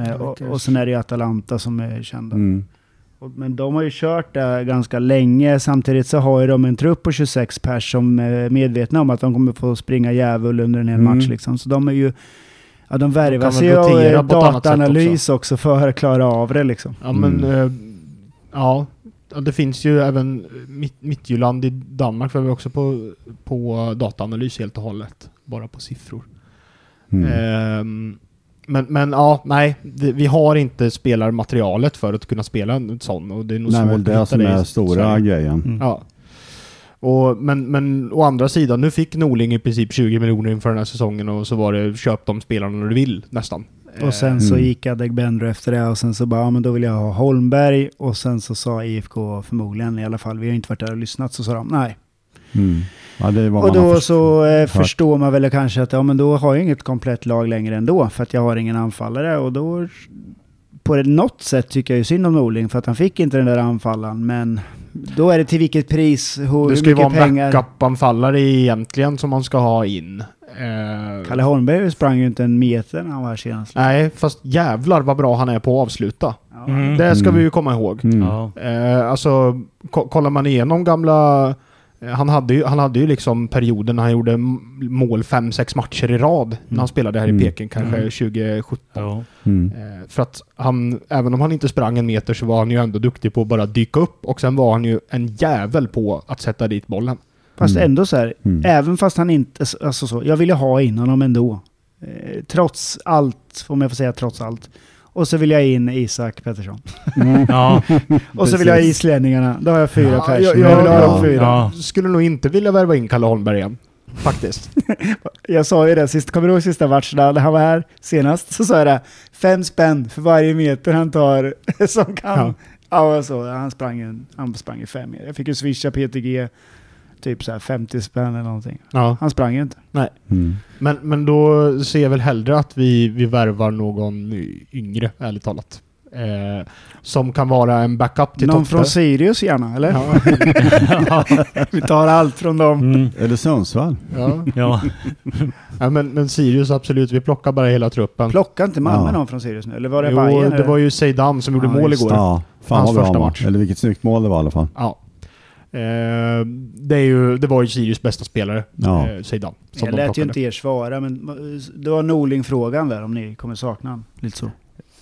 Eh, och, och sen är det Atalanta som är kända. Mm. Men de har ju kört det ganska länge. Samtidigt så har ju de en trupp på 26 pers som är medvetna om att de kommer få springa djävul under en hel Mm. match. Liksom. Så de är ju... Ja, de värvar sig rotera eh, dataanalys också. för att klara av det liksom. Ja men, Mm. eh, ja. Det finns ju även mitt, Mittjylland i Danmark var vi också på, på dataanalys helt och hållet. Bara på siffror. Mm. Ehm, men, men ja, nej. Det, vi har inte spelarmaterialet för att kunna spela en sån och det är nog Nej, svårt att det är hitta som det är stora Sverige. grejen. Mm. Ja. Och, men, men å andra sidan, nu fick Norling i princip 20 miljoner inför den här säsongen och så var det köp de spelarna du vill nästan. Och sen så Mm. gick Adegbenro efter det och sen så bara, ja men då vill jag ha Holmberg. Och sen så sa IFK förmodligen i alla fall, vi har inte varit där och lyssnat, så sa de nej. Mm. Ja, det är vad Och då först- så eh, förstår man väl kanske att ja, men då har jag inget komplett lag längre ändå för att jag har ingen anfallare och då på något sätt tycker jag ju synd om Norling för att han fick inte den där anfallaren men då är det till vilket pris, hur Det ska ju mycket vara en pengar. backup-anfallare egentligen som man ska ha in. Eh, Kalle Holmberg sprang ju inte en meter när han var här senast. Nej, fast jävlar vad bra han är på att avsluta. Mm. Det ska Mm. vi ju komma ihåg. Mm. Eh, alltså, ko- kollar man igenom gamla... eh, Han hade, ju, han hade ju liksom perioden när han gjorde mål fem sex matcher i rad när han spelade här i Mm. Peking, kanske Mm. 2017. Ja. Mm. Eh, för att han, även om han inte sprang en meter så var han ju ändå duktig på att bara dyka upp och sen var han ju en jävel på att sätta dit bollen. Fast Mm. ändå så här, Mm. även fast han inte, alltså så, jag vill ju ha in honom ändå. Eh, trots allt, om jag får säga trots allt. Och så vill jag in Isak Pettersson. Mm. Ja. [laughs] Och så vill jag ha islänningarna. Då har jag fyra Ja, pers. jag- Jag, jag- vill ha ja, de fyra. ja. Skulle nog inte vilja värva in Kalle Holmberg igen. Faktiskt. [laughs] Jag sa ju det, sist, kommer du ihåg sista matchen när han var här senast? Så sa jag det, fem spänn för varje meter han tar [laughs] som kan. Ja. Ja, så, han sprang en, han sprang ju fem meter. Jag fick ju swisha PTG typ så här 50 spänn eller någonting. Ja. Han sprang ju inte. Mm. Men, men då ser jag väl hellre att vi, vi värvar någon yngre, ärligt talat. Eh, som kan vara en backup till Någon Totte. från Sirius gärna, eller? Ja. [laughs] Vi tar allt från dem. Mm. Eller Sundsvall. ja. Ja. [laughs] ja men, men Sirius absolut, vi plockar bara hela truppen. Plockar inte Malmö Ja. någon från Sirius nu? Eller var det jo, Bayern? det eller? var ju Zeidan som gjorde Ja, mål igår. Ja, fan Hans vad bra första match. Eller vilket snyggt mål det var i alla fall. Ja. Eh, det, är ju, det var ju Sirius bästa spelare, Ja. eh, Zeidan. Jag lät ju plockade. inte er svara, men det var Norling-frågan där om ni kommer sakna honom. Lite så.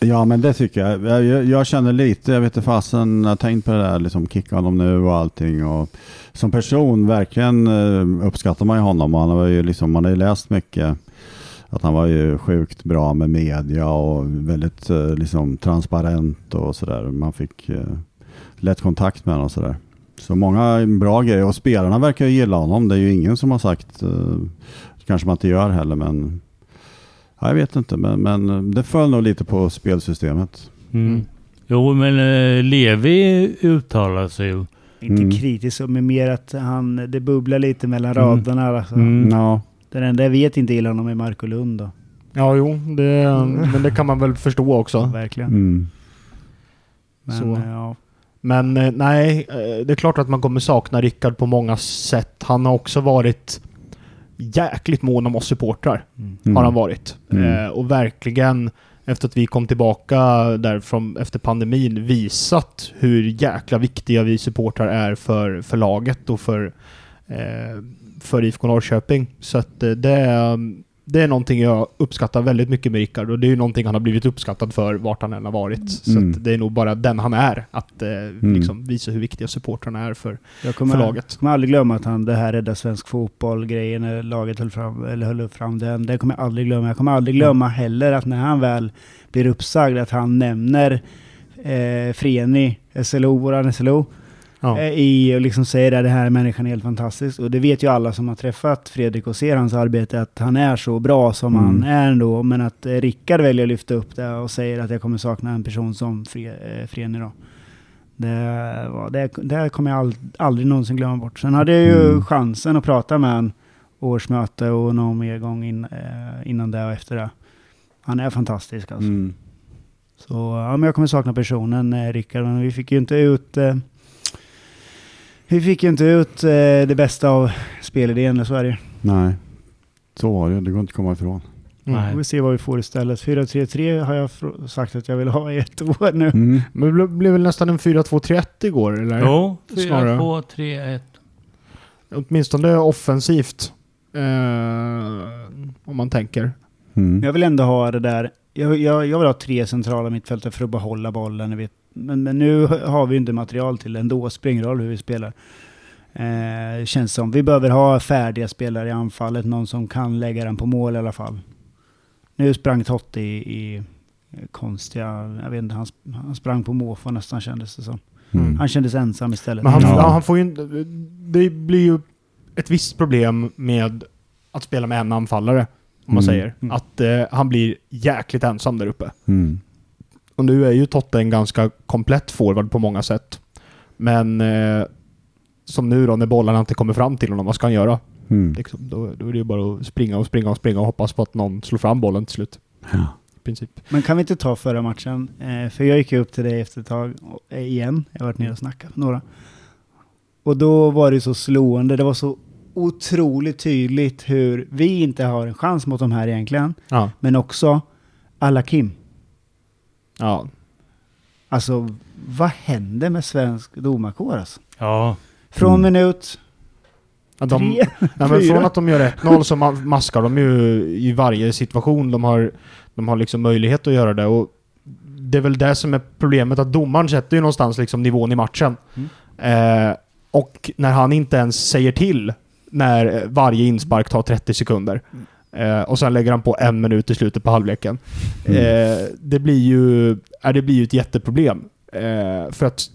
Ja men det tycker jag. Jag, jag, jag känner lite, jag vet inte fasen, jag har tänkt på det där, liksom kicka honom nu och allting. Och som person verkligen eh, uppskattar man ju honom. Han var ju liksom, man har ju läst mycket. Att han var ju sjukt bra med media och väldigt eh, liksom transparent och sådär. Man fick eh, lätt kontakt med honom och sådär. Så många bra grejer och spelarna verkar ju gilla honom. Det är ju ingen som har sagt, eh, kanske man inte gör heller men Ja, jag vet inte, men, men det föll nog lite på spelsystemet. Mm. Jo, men eh, Levi uttalar sig ju. Inte Mm. kritiskt, men mer att han, det bubblar lite mellan Mm. raderna. Alltså. Mm. Ja, Den enda jag vet inte gillar honom är Marco Lund då. Ja, jo, det, men det kan man väl förstå också. Verkligen. mm. Men, Så. eh, ja. Men eh, nej, eh, det är klart att man kommer sakna Rickard på många sätt. Han har också varit jäkligt mån om oss supportrar. Mm. Har han varit. Mm. Eh, och verkligen, efter att vi kom tillbaka där från, efter pandemin, visat hur jäkla viktiga vi supportrar är för, för laget och för, för IFK Norrköping. Så att det, är- det är någonting jag uppskattar väldigt mycket med Rickard och det är ju någonting han har blivit uppskattad för vart han än har varit. Så Mm. det är nog bara den han är, att eh, liksom visa hur viktiga supportrarna är för, Jag kommer, för laget. kommer aldrig glömma att han, det här rädda svensk fotboll-grejen, när laget höll fram, eller höll fram den. Det kommer jag aldrig glömma. Jag kommer aldrig glömma heller att när han väl blir uppsagd, att han nämner eh, Freni, SLO, våran SLO, Ja. eh, i och liksom säger att den här människan är helt fantastisk. Och det vet ju alla som har träffat Fredrik och ser hans arbete, att han är så bra som Mm. han är ändå. Men att eh, Rickard väljer att lyfta upp det och säger att jag kommer sakna en person som Fre, eh, Freni då. Det, var, det, det kommer jag ald, aldrig någonsin glömma bort. Sen hade jag ju Mm. chansen att prata med honom årsmöte och någon mer gång in, innan det och efter det. Han är fantastisk alltså. Mm. Så ja, men jag kommer sakna personen eh, Rickard, men vi fick ju inte ut eh, vi fick ju inte ut eh, det bästa av spelidén, så är det ju. Nej, så var det. Det går inte att komma ifrån. Mm. Nej. Vi får se vad vi får istället. 4-3-3 har jag sagt att jag vill ha i ett år nu. Mm. Men det blev- väl nästan en 4-2-3-1 igår, eller? Jo, Snarare. 4, 2, 3, 1. Åtminstone offensivt. Eh, om man tänker. Mm. Jag vill ändå ha det där. Jag, jag, jag vill ha tre centrala mittfältare för att behålla bollen. Vet. Men, men nu har vi inte material till ändå. Spelar roll hur vi spelar. Eh, känns som. Vi behöver ha färdiga spelare i anfallet. Någon som kan lägga den på mål i alla fall. Nu sprang Totti i, i konstiga... Jag vet inte, han, han sprang på måfå nästan kändes det som. Mm. Han kändes ensam istället. Men han, Ja. ja. han får ju inte- Det blir ju ett visst problem med att spela med en anfallare. Om man Mm. säger. Mm. Att eh, han blir jäkligt ensam där uppe. Och nu är ju Totte en ganska komplett forward på många sätt. Men eh, som nu då, när bollarna inte kommer fram till honom, vad ska han göra? Mm. Liksom, då, då är det ju bara att springa och springa och springa och hoppas på att någon slår fram bollen till slut. Ja. Princip. Men kan vi inte ta förra matchen? Eh, för jag gick ju upp till dig efter ett tag och, eh, igen. Jag har varit nere och snackat med några. Och då var det så slående. Det var så otroligt tydligt hur vi inte har en chans mot de här egentligen. Ja. Men också alla Kim. Ja. Alltså, vad händer med svensk domarkår alltså? Ja, Från Mm. minut Ja, de, tre, [laughs] Ja, men från att de gör 1-0 så ma- maskar de ju i varje situation de har, de har liksom möjlighet att göra det. Och det är väl det som är problemet, att domaren sätter ju någonstans liksom nivån i matchen. Eh, och när han inte ens säger till när eh, varje inspark tar 30 sekunder. Eh, och sen lägger han på en minut i slutet på halvleken. Mm. Eh, det blir ju eh, det blir ju ett jätteproblem. Eh, för att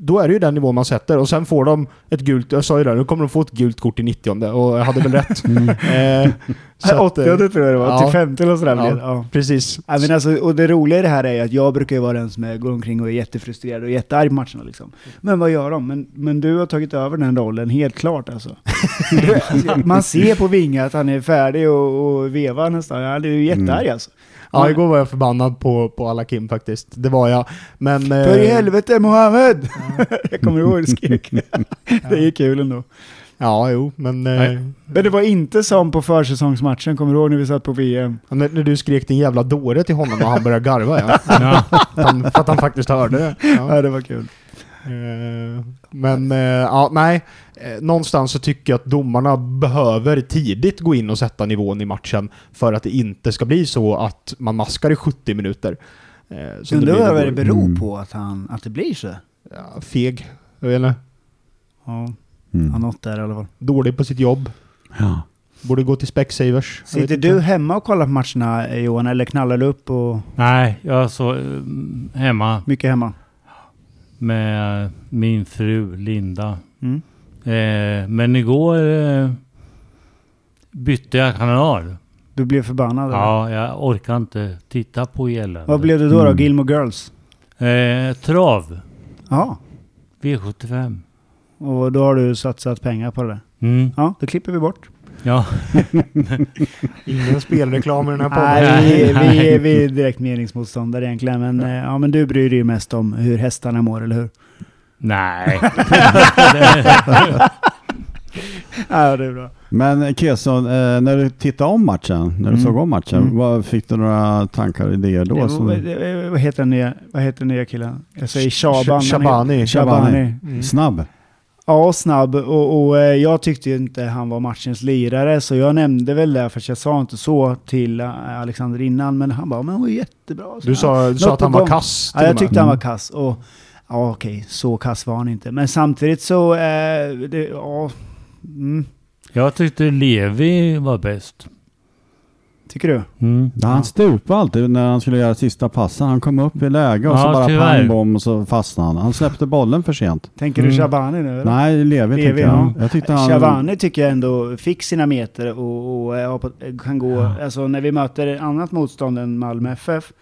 då är det ju den nivån man sätter och sen får de ett gult, jag sa ju det, nu kommer de få ett gult kort i 90 och jag hade väl rätt. [laughs] Mm. Eh, så att, 80 eh, tror jag det var. ja. Till 50 eller sådär. Ja. Ja. Precis. Ja, men alltså, och det roliga i det här är att jag brukar ju vara den som är, går omkring och är jättefrustrerad och jättearg på matcherna liksom. Men vad gör de? Men, men du har tagit över den rollen helt klart alltså. [laughs] Man ser på Vinga att han är färdig och, och vevar nästan. Han är ju jättearg Mm. alltså. Ja, igår var jag förbannad på, på alla Kim faktiskt. Det var jag. Men... eh, För i helvete Mohammed! [laughs] jag kommer ihåg hur det skrek. [laughs] det är kul ändå. Ja, jo, men... Eh. Men det var inte som på försäsongsmatchen, kommer du ihåg när vi satt på VM? när, när du skrek din jävla dåre till honom och han började garva ja. [laughs] ja. Att han, för att han faktiskt hörde det. Ja. Ja, det var kul. Eh, Men, eh, ja, nej. Eh, Någonstans så tycker jag att domarna behöver tidigt gå in och sätta nivån i matchen för att det inte ska bli så att man maskar i 70 minuter. Eh, Undrar vad det beror Mm. på att, han, att det blir så. Ja, feg. Jag vet inte. Ja, Mm. han något där i alla fall. Dålig på sitt jobb. Ja. Borde gå till Specsavers. Sitter du hemma och kollar på matcherna eh, Johan, eller knallar du upp och Nej, jag så mm, hemma mycket hemma? med min fru Linda. Mm. Eh, men igår eh, bytte jag kanal. Du blev förbannad? eller? Ja, jag orkar inte titta på elände. Vad blev det då? då? Mm. Gilmore Girls? Eh, trav. Ja, V75. och då har du satsat pengar på det. Mm. Ja, det klipper vi bort. Ja. [laughs] Ingen spelreklam i den här podden. Nej, vi, [laughs] vi, är, vi är direkt meningsmotståndare egentligen. Men, eh, ja, men du bryr dig ju mest om hur hästarna mår, eller hur? Nej. [laughs] Ja, det är bra. Men Kesson, eh, när du tittade om matchen, när du Mm. såg om matchen, Mm. vad, fick du några tankar och idéer då? Det, som- vad, det, vad heter den nya, vad heter den nya killen? Jag säger Shaban. Shabani. Shabani. Mm. Snabb? Ja, snabb. Och, och eh, jag tyckte ju inte han var matchens lirare, så jag nämnde väl det, för jag sa inte så till eh, Alexander innan, men han bara, men han var jättebra. Så Du sa, du sa att han var kass Ja, jag tyckte han var Mm. kass. Och, ja, okej, så kass var han inte. Men samtidigt så, eh, det, ja, mm, Jag tyckte Levi var bäst. tycker du? Mm. Ja, han stupade alltid när han skulle göra sista passen. Han kom upp i läge och Ja, så bara tyvärr. pang bom och så fastnade han. Han släppte bollen för sent. Tänker Mm. du Shabani nu? eller? Nej, Levi, Levi, tycker jag. ja. Jag tyckte han... Shabani tycker jag ändå fick sina meter och, och, på- kan gå, Ja. alltså när vi möter annat motstånd än Malmö FF,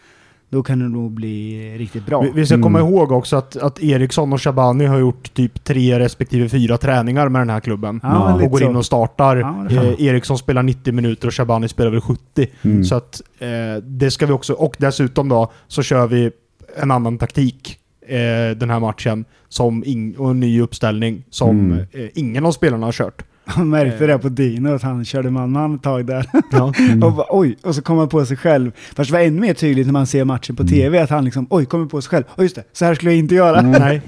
då kan det nog bli riktigt bra. Vi, vi ska Mm. komma ihåg också att, att Eriksson och Shabani har gjort typ tre respektive fyra träningar med den här klubben. Ja, och går in och startar. Ja, eh, Eriksson spelar 90 minuter och Shabani spelar väl 70. Mm. Så att eh, det ska vi också... Och dessutom då så kör vi en annan taktik eh, den här matchen. Som och en ny uppställning som Mm. eh, ingen av spelarna har kört. Man märkte det på Dino att han körde man-man ett tag där. Ja. [laughs] och bara, oj, och så kom han på sig själv. Fast det var ännu mer tydligt när man ser matchen på Mm. tv att han liksom, oj, kommer på sig själv. Oj, just det, så här skulle jag inte göra. Mm. Nej.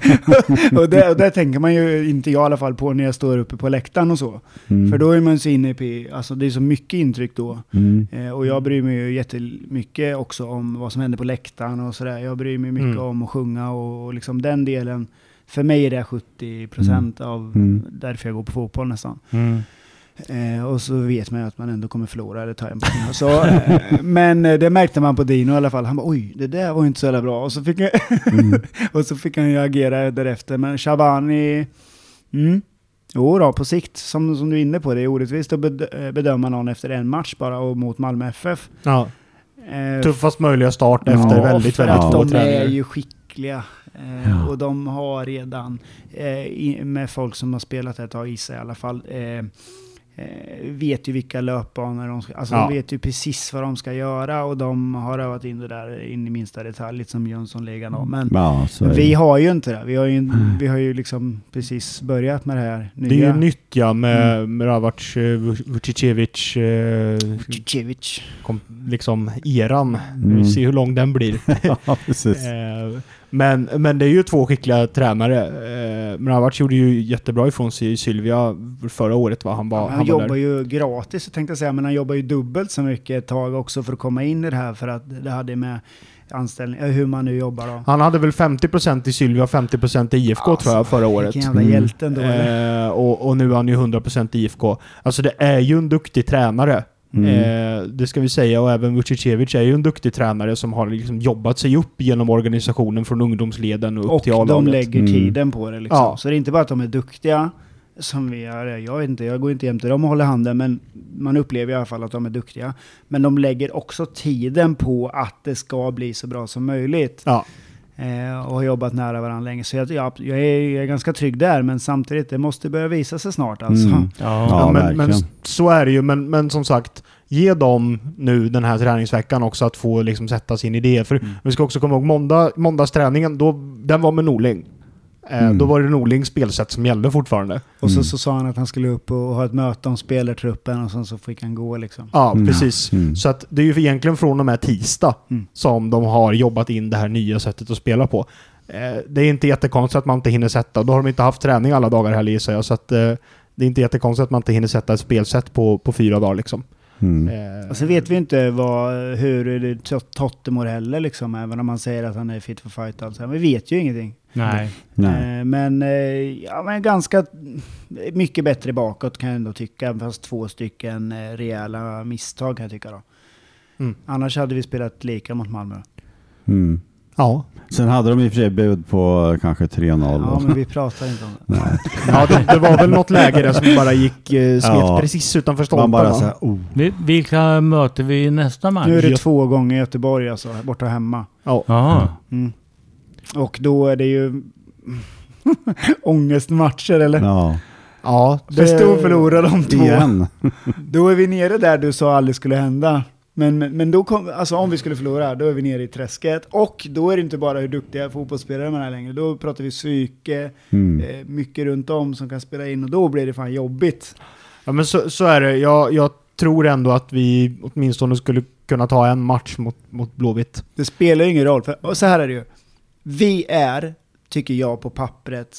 [laughs] och, det, och det tänker man ju, inte jag i alla fall, på när jag står uppe på läktaren och så. Mm. För då är man så inne på, alltså det är så mycket intryck då. Mm. Eh, och jag bryr mig ju jättemycket också om vad som händer på läktaren och sådär. Jag bryr mig mycket Mm. om att sjunga och, och liksom den delen. För mig är det 70% av Mm. därför jag går på fotboll nästan. Mm. Eh, och så vet man ju att man ändå kommer förlora eller ta en poäng. Så, eh, men eh, det märkte man på Dino i alla fall. Han bara oj, det där var ju inte så jävla bra. Och så fick, Mm. [laughs] och så fick han ju agera därefter. Men Shabani, mm, jo då, på sikt, som, som du är inne på, det är orättvist att bed eh, bedöma någon efter en match bara och mot Malmö FF. Ja. Eh, Tuffast möjliga start efter Ja, väldigt, väldigt få de träningar. är ju skickliga. Eh, Ja. Och de har redan, eh, med folk som har spelat ett tag i sig i alla fall, eh, vet ju vilka löpbanor de ska... Alltså Ja. de vet ju precis vad de ska göra och de har övat in det där in i minsta detalj, lite som Jönssonligan har. Men Ja, vi har ju inte det. Vi har ju, vi har ju liksom precis börjat med det här nya. Det är ju nytt ja, med mm. Ravac, Vucicevic, eh, Cicevic. kom, liksom eran. Mm. Vi ser hur lång den blir. [laughs] Ja, precis. Men, men det är ju två skickliga tränare. Eh, Mravac gjorde ju jättebra ifrån sig i Sylvia förra året va? Han, var, Ja, han, han jobbar där. ju gratis tänkte jag säga, men han jobbar ju dubbelt så mycket ett tag också för att komma in i det här för att det hade med anställning, eh, hur man nu jobbar då. Han hade väl 50% i Sylvia och 50% i IFK tror jag förra året. Vilken jävla Mm. hjälte ändå. eller? Eh, och, och nu är han ju 100% i IFK. Alltså det är ju en duktig tränare. Mm. Eh, det ska vi säga och även Vucicevic är ju en duktig tränare som har liksom jobbat sig upp genom organisationen från ungdomsleden och upp Och till de A-laget. lägger Mm. tiden på det liksom. Ja. Så det är inte bara att de är duktiga, som vi är. Jag vet inte, jag går inte jämte dem och håller handen, men man upplever i alla fall att de är duktiga. Men de lägger också tiden på att det ska bli så bra som möjligt. Ja. Eh, och har jobbat nära varandra länge. Så jag, jag, jag, är, jag är ganska trygg där, men samtidigt, det måste börja visa sig snart alltså. Mm. [laughs] Ja. Ja, men, men så är det ju. Men, men som sagt, ge dem nu den här träningsveckan också att få liksom sätta sin idé. För Mm. vi ska också komma ihåg måndag, måndagsträningen, då, den var med Norling. Eh, Mm. Då var det Norlings spelsätt som gällde fortfarande. Och så, Mm. så sa han att han skulle upp och ha ett möte om spelartruppen och sen så fick han gå liksom. Ja, Mm. precis. Mm. Så att det är ju egentligen från och med tisdag Mm. som de har jobbat in det här nya sättet att spela på. Eh, det är inte jättekonstigt att man inte hinner sätta, då har de inte haft träning alla dagar heller gissar jag, så att eh, det är inte jättekonstigt att man inte hinner sätta ett spelsätt på, på fyra dagar liksom. Mm. Och så vet vi inte vad, hur Totte mår heller liksom, även om man säger att han är fit for fight. Alltså. Vi vet ju ingenting. Nej. Nej. Eh, men, eh, ja, men ganska mycket bättre bakåt kan jag ändå tycka, fast två stycken eh, rejäla misstag kan jag tycka då. Mm. Annars hade vi spelat lika mot Malmö. Mm. Ja. Sen hade de i och för sig bud på kanske 3-0. Ja, då. men vi pratar inte om det. [laughs] ja det, det var väl något läge där som bara gick, eh, smet Ja. precis utanför Man stolpen bara oh. Vi- Vilka möter vi i nästa match? Nu är det två gånger i Göteborg alltså, borta och hemma. Ja. Mm. Och då är det ju [laughs] ångestmatcher eller? Ja, ja För stor förlorar de två. igen. [laughs] Då är vi nere där du sa aldrig skulle hända. Men, men då kom, alltså om vi skulle förlora, då är vi nere i träsket. Och då är det inte bara hur duktiga fotbollsspelare man är längre. Då pratar vi psyke, Mm. eh, mycket runt om som kan spela in och då blir det fan jobbigt. Ja men så, så är det. Jag, jag tror ändå att vi åtminstone skulle kunna ta en match mot, mot Blåvitt. Det spelar ju ingen roll, för och så här är det ju. Vi är, tycker jag på pappret,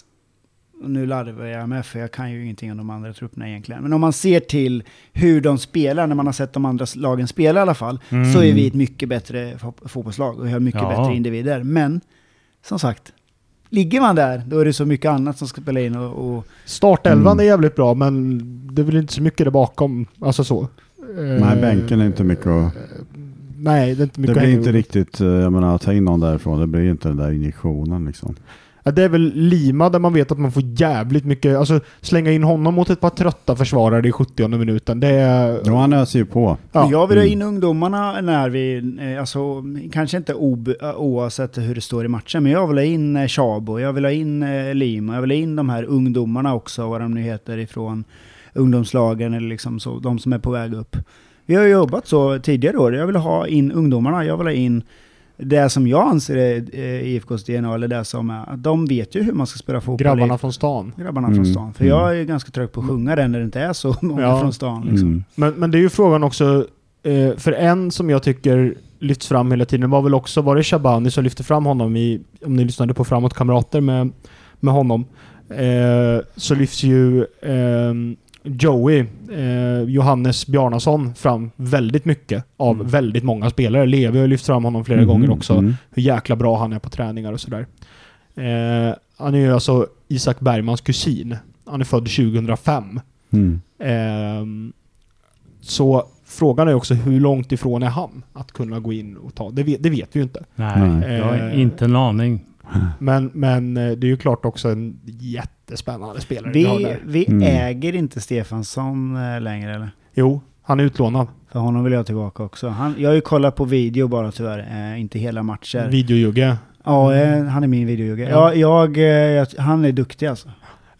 och nu larvar jag med för jag kan ju ingenting om de andra trupperna egentligen. Men om man ser till hur de spelar, när man har sett de andra lagen spela i alla fall, Mm. så är vi ett mycket bättre fo- fotbollslag och vi har mycket Ja. bättre individer. Men, som sagt, ligger man där, då är det så mycket annat som ska spela in och... och Startelvan Mm. är jävligt bra, men det är väl inte så mycket där bakom. Alltså så. Nej, Eh, bänken är inte mycket att... Nej, det är inte Det mycket blir att inte riktigt, eh, jag menar att ta in någon därifrån, det blir inte den där injektionen liksom. Ja, det är väl Lima där man vet att man får jävligt mycket, alltså slänga in honom mot ett par trötta försvarare i 70 minuten, det är... Jo, han öser ju på. Ja. Jag vill ha Mm. in ungdomarna när vi, eh, alltså kanske inte ob, eh, oavsett hur det står i matchen, men jag vill ha in Chabo, jag vill ha in Lima, jag vill ha in de här ungdomarna också, vad de nu heter ifrån ungdomslagen eller liksom så, de som är på väg upp. Vi har ju jobbat så tidigare år, jag vill ha in ungdomarna, jag vill ha in det som jag anser är eh, IFKs DNA, eller det som är, de vet ju hur man ska spela fotboll. Grabbarna från stan. grabbarna Mm. från stan. För Mm. jag är ganska trött på att sjunga den när det inte är så [laughs] många Ja. från stan. Liksom. Mm. Men, men det är ju frågan också, eh, för en som jag tycker lyfts fram hela tiden var väl också, var det Shabani som lyfte fram honom i, om ni lyssnade på Framåt Kamrater med, med honom, eh, så lyfts ju eh, Joey, eh, Johannes Bjarnason, fram väldigt mycket av Mm. väldigt många spelare. Levi har lyft fram honom flera Mhm, gånger också, mm. hur jäkla bra han är på träningar och sådär. Eh, han är ju alltså Isak Bergmans kusin. Han är född 2005. Mm. Ehm, så frågan är också hur långt ifrån är han att kunna gå in och ta? Det vet, det vet vi ju inte. Nej, Nej. jag har Eh, inte en aning. [laughs] Men, men eh, det är ju klart också en jättespännande spelare vi har Vi, där. vi Mm. äger inte Stefansson eh, längre eller? Jo, han är utlånad. För honom vill jag tillbaka också. Han, jag har ju kollat på video bara tyvärr, eh, inte hela matcher. Videojugge. ja, eh, han är min videojugge. Ja. Ja. Jag, eh, jag, han är duktig alltså.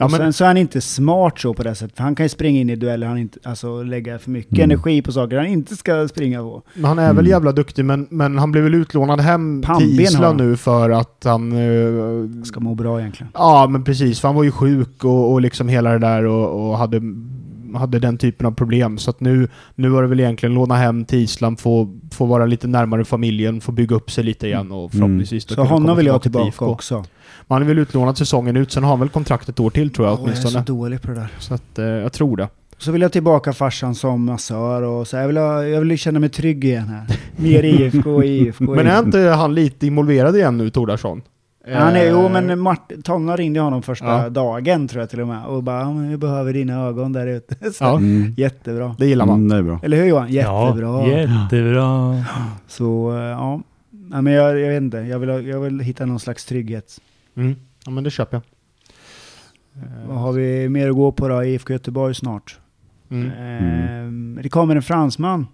Ja, och men- sen så är han inte smart så på det sättet, för han kan ju springa in i dueller, han inte, alltså lägga för mycket Mm. energi på saker han inte ska springa på. Men han är väl Mm. jävla duktig, men, men han blev väl utlånad hem Pannben till Island nu för att han... eh, Ska må bra egentligen. Ja, men precis. För han var ju sjuk och, och liksom hela det där och, och hade, hade den typen av problem. Så att nu, nu var det väl egentligen låna hem till Island, få, få vara lite närmare familjen, få bygga upp sig lite igen och förhoppningsvis då Så honom vill jag ha till tillbaka IFK. också. Men han är väl utlånad säsongen ut, sen har han väl kontrakt ett år till tror jag Åh, jag är åtminstone. så dålig på det där. Så att eh, jag tror det. Så vill jag tillbaka farsan som massör och så. Jag vill, ha, jag vill känna mig trygg igen här. Mer IFK, IFK. Men är inte han lite involverad igen nu, Tordarsson? Han är, jo Eh, men Mart, Tonna ringde honom första Ja. dagen tror jag till och med och bara "Ja, vi behöver dina ögon där ute. [laughs] Så, Ja. Mm. Jättebra. Det gillar man. Mm, det är bra. Eller hur Johan? Jättebra. Ja, jättebra. [gasps] Så eh, ja, Nej, men jag, jag vet inte. Jag vill, jag vill hitta någon slags trygghet. Mm. Ja men det köper jag. Vad har vi mer att gå på då? IFK Göteborg snart. Mm. Ehm, det kommer en fransman.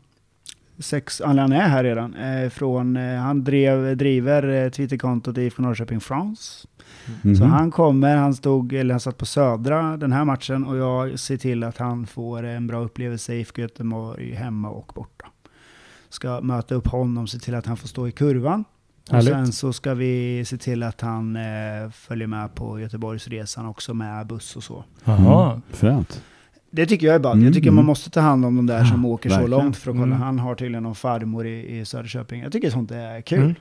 Sex, eller han är här redan. Eh, från, eh, han drev, driver eh, Twitterkontot IFK Norrköping France. Mhm. Så han kommer, han stod, eller han satt på Södra den här matchen och jag ser till att han får en bra upplevelse i IFK Göteborg hemma och borta. Ska möta upp honom, se till att han får stå i kurvan. Och Härligt. sen så ska vi se till att han eh, följer med på Göteborgsresan också med buss och så. Jaha. Mm. Fränt. Det tycker jag är ballt. Mm, Jag tycker mm. man måste ta hand om de där som åker så långt för att kolla. Mm. Han har tydligen någon farmor i, i Söderköping. Jag tycker sånt är kul. Mm.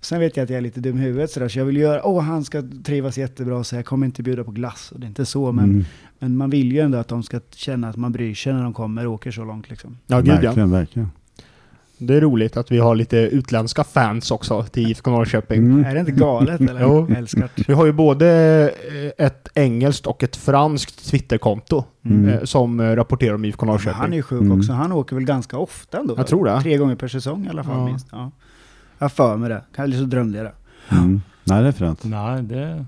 Sen vet jag att jag är lite dum i huvudet sådär, så jag vill göra, åh han ska trivas jättebra så jag kommer inte bjuda på glass. Och det är inte så, men, Mm. men man vill ju ändå att de ska känna att man bryr sig när de kommer och åker så långt liksom. Ja, gud ja. verkligen, verkligen. Det är roligt att vi har lite utländska fans också till [laughs] IFK Norrköping. Mm. Är det inte galet eller? Jo. Vi har ju både eh, ett engelskt och ett franskt Twitterkonto Mm. eh, som eh, rapporterar om IFK Norrköping. han är ju sjuk Mm. också. Han åker väl ganska ofta ändå? Jag tror det. Tre gånger per säsong i alla fall Ja. minst. Ja. Jag har för mig det. Eller så drömde jag det. Mm. Nej, det är fränt. Nej, det...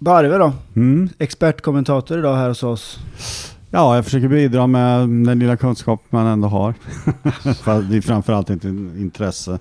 Barve då? Mm. Expertkommentator idag här hos oss. Ja, jag försöker bidra med den lilla kunskap man ändå har. [laughs] Det är framförallt inte intresse.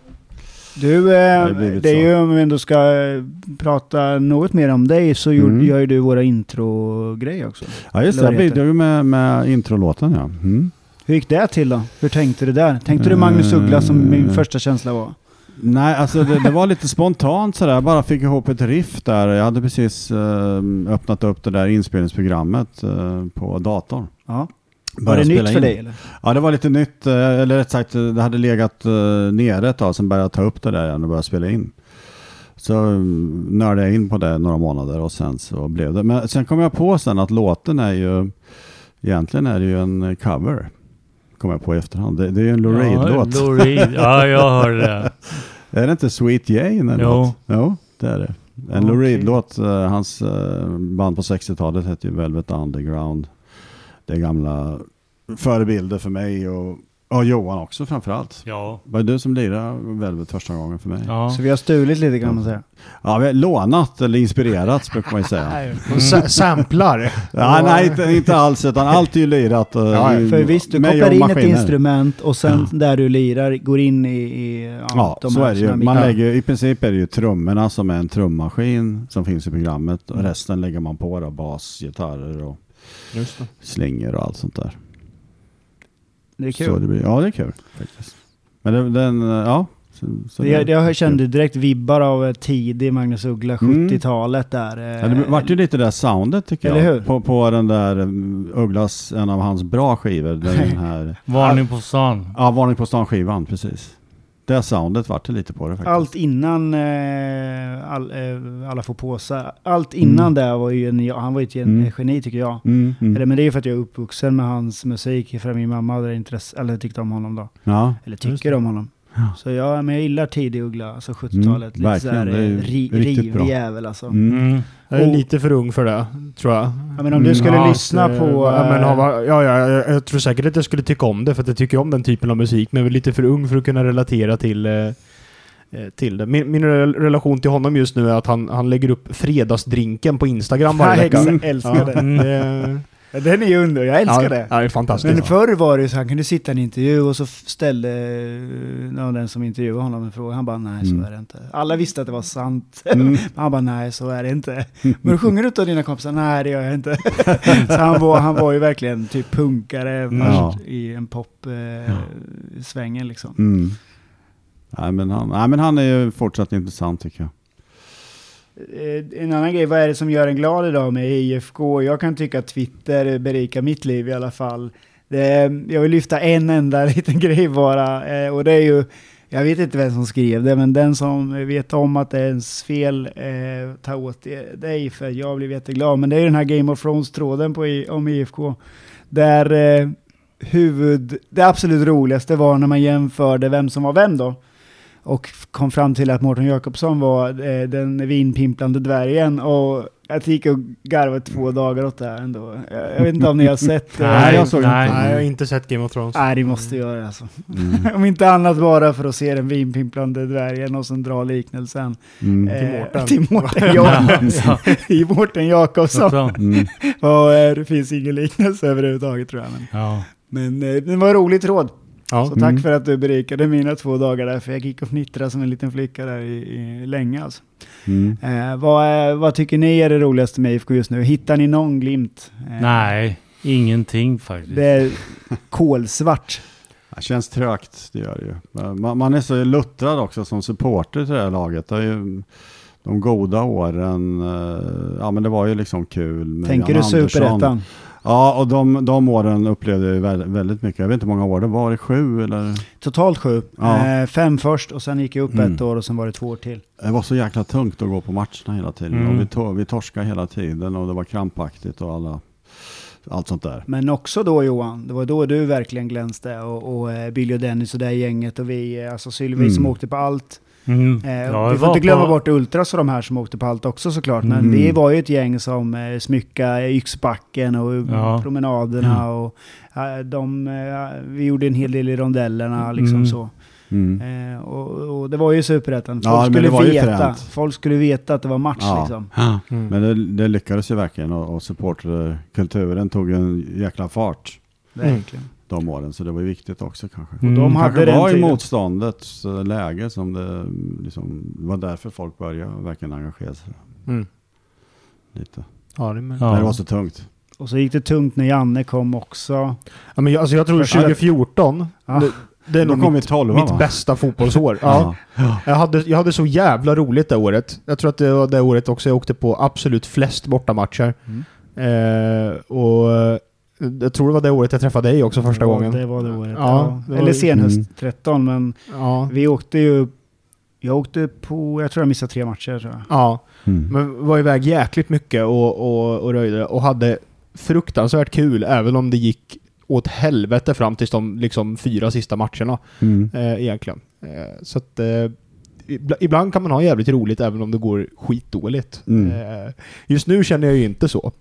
Du, Det eh, blivit det är ju om vi ändå ska eh, prata något mer om dig så Mm. gör ju du våra intro-grejer också. Ja, just det. Jag det bidrar ju med, med introlåten, ja. Mm. Hur gick det till då? Hur tänkte du där? Tänkte du Magnus Uggla som min Eh. första känsla var? Nej, alltså det, det var lite spontant sådär. Jag bara fick ihop ett riff där. Jag hade precis eh, öppnat upp det där inspelningsprogrammet eh, på datorn. Ja. Var Började det spela nytt för in. dig eller? Ja, det var lite nytt. eh, Eller rätt sagt, det hade legat eh, nere ett tag. Sen började jag ta upp det där igen och börja spela in. Så mm, nördade jag in på det några månader och sen så blev det. Men sen kom jag på sen att låten är ju, egentligen är det ju en cover. Kom jag på i efterhand. Det, det är ju en Lou Reed-låt. Ja, Reed. Ja, jag hörde det. [laughs] Är det inte Sweet Jane eller Jo. något? Jo, det är det. En Lou. Reed-låt. eh, Hans eh, band på 60-talet hette ju Velvet Underground. Det är gamla förebilder för mig och, och Johan också framförallt. Ja. Var det du som lirade Velvet första gången för mig? Ja, Ja. Så vi har stulit lite kan man säga. vi har lånat eller inspirerats brukar man ju säga. [laughs] Sa- samplar. Ja, nej, inte, inte alls, utan allt är ju lirat. eh, Ja, i- För visst, du kopplar in ett maskiner. instrument och sen Ja. där du lirar går in i, i Ja, de så här är det ju. Man lägger, I princip är det ju trummorna som är en trummaskin som finns i programmet Mm. och resten lägger man på då, bas, gitarrer och Just det. slingor och allt sånt där. Det är Så kul. det blir, ja, det är kul faktiskt. Men det, den, ja. Så, så Det, det, jag kände direkt vibbar av eh, tidig Magnus Uggla, Mm. 70-talet där. eh, Ja, det vart ju lite det där soundet tycker Eller jag. hur? På, på den där um, Ugglas, en av hans bra skivor. Den [laughs] här, Varning på stan. ja, Varning på stan skivan, precis. Det soundet vart det lite på det faktiskt. Allt innan eh, all, eh, alla får påsar. Allt innan Mm. det var ju en, han var ju ett Mm. geni tycker jag. Mm, mm. Eller, men det är ju för att jag är uppvuxen med hans musik, för min mamma hade intresse, eller tyckte om honom då. Ja, Eller tycker om honom. Ja. Så ja, men jag gillar tidig Uggla, alltså 70-talet. Mm, lite såhär verkligen. Det är eh, ri, rivig jävel alltså. mm. Mm. Jag är Och- lite för ung för det, tror jag. Ja, men om du Mm, skulle ja, lyssna Eh, på... Ja, men, eh, ja, ja, ja, jag, jag tror säkert att jag skulle tycka om det, för att jag tycker om den typen av musik, men jag är lite för ung för att kunna relatera till, eh, till det. Min, min rel- relation till honom just nu är att han, han lägger upp fredagsdrinken på Instagram varje vecka. exakt. Älskar Ja, det. Ja, Den är ju under, jag älskar ja, det. Ja, det är fantastiskt. Men förr var det ju så han kunde sitta i en intervju och så ställde eh, någon den som intervjuade honom en fråga. Han bara nej så Mm. är det inte. Alla visste att det var sant. Mm. [laughs] Han bara nej så är det inte. Men du sjunger du av dina kompisar? Nej det gör jag inte. [laughs] så han var, han var ju verkligen typ punkare Mm. Ja. i en pop-svängen liksom. Mm. Nej, men han, nej, men han är ju fortsatt intressant tycker jag. Eh, en annan grej, vad är det som gör en glad idag med IFK? Jag kan tycka att Twitter berikar mitt liv i alla fall. Det, jag vill lyfta en enda [laughs] liten grej bara, eh, och det är ju, jag vet inte vem som skrev det, men den som vet om att det är ens fel, eh, ta åt dig, för jag blev jätteglad. Men det är ju den här Game of Thrones-tråden på, om IFK, där eh, huvud, det absolut roligaste var när man jämförde vem som var vem då. Och kom fram till att Mårten Jakobsson var eh, den vinpimplande dvärgen. Och jag gick och garvade två dagar åt det här ändå. Jag, jag vet inte om ni har sett? eh, Nej, jag såg nej. inte. Nej, jag har inte sett Game of Thrones. Nej, det måste göra alltså. Mm. [laughs] om inte annat bara för att se den vinpimplande dvärgen och sen dra liknelsen. Mm. eh, Mårten. till Mårten [laughs] Jakobsson. [laughs] I Mårten Jakobsson. Mm. Och, eh, det finns ingen liknelse överhuvudtaget tror jag. Men, Ja. men eh, det var en rolig tråd. Ja. Så tack Mm. för att du berikade mina två dagar där, för jag gick och fnittrade som en liten flicka där i, i länge alltså. Mm. Eh, vad, vad tycker ni är det roligaste med IFK just nu? Hittar ni någon glimt? Eh, Nej, ingenting faktiskt. Det är kolsvart. [laughs] Det känns trögt, det gör det ju. Man, man är så luttrad också som supporter till det här laget. Det är ju de goda åren, eh, ja men det var ju liksom kul med Tänker Jan du Andersson. superettan? Ja, och de, de åren upplevde jag väldigt, mycket. Jag vet inte hur många år det var, var det sju eller? Totalt sju. Ja. Eh, fem först och sen gick jag upp Mm. ett år och sen var det två år till. Det var så jäkla tungt att gå på matcherna hela tiden. Mm. Och vi, to, vi torskade hela tiden och det var krampaktigt och alla, allt sånt där. Men också då Johan, det var då du verkligen glänste och, och eh, Billy och Dennis och det gänget och vi, eh, alltså Sylvie Mm. som åkte på allt. Mm. Eh, Ja, vi får inte glömma på- bort Ultras och de här som åkte på allt också såklart. Men Mm. vi var ju ett gäng som eh, smyckade Yxbacken och Ja. promenaderna. Och, eh, de, eh, vi gjorde en hel del i rondellerna liksom Mm. så. Mm. Eh, och, och det var ju superettan. Folk, Ja, skulle veta, folk skulle veta att det var match Ja. liksom. Mm. Men det, det lyckades ju verkligen och, och supporterkulturen tog en jäkla fart Verkligen. De åren. Så det var viktigt också kanske. Mm. de hade kanske var i motståndets eh, läge som det liksom, var därför folk började verkligen engagera sig Mm. lite. Ja, det med. Ja. Det var så tungt. Och så gick det tungt när Janne kom också. Ja, men jag, alltså jag tror Första- 2014, Ja. det- det är nog kom mitt, tolva mitt va? bästa fotbollsår. Ja. Ja. Jag, hade, jag hade så jävla roligt det året. Jag tror att det var det året också jag åkte på absolut flest bortamatcher. Mm. Eh, och jag tror det var det året jag träffade dig också första Ja, gången. Det var det året. Ja, Ja, det var- Eller senhöst Mm. 13, men Ja. vi åkte ju... Jag åkte på... Jag tror jag missade tre matcher tror jag. ja. Mm. Men var iväg jäkligt mycket och, och, och röjde och hade fruktansvärt kul även om det gick åt helvete fram till de liksom, fyra sista matcherna Mm. eh, egentligen. Eh, så att eh, ibla- ibland kan man ha jävligt roligt även om det går skitdåligt. Mm. Eh, just nu känner jag ju inte så.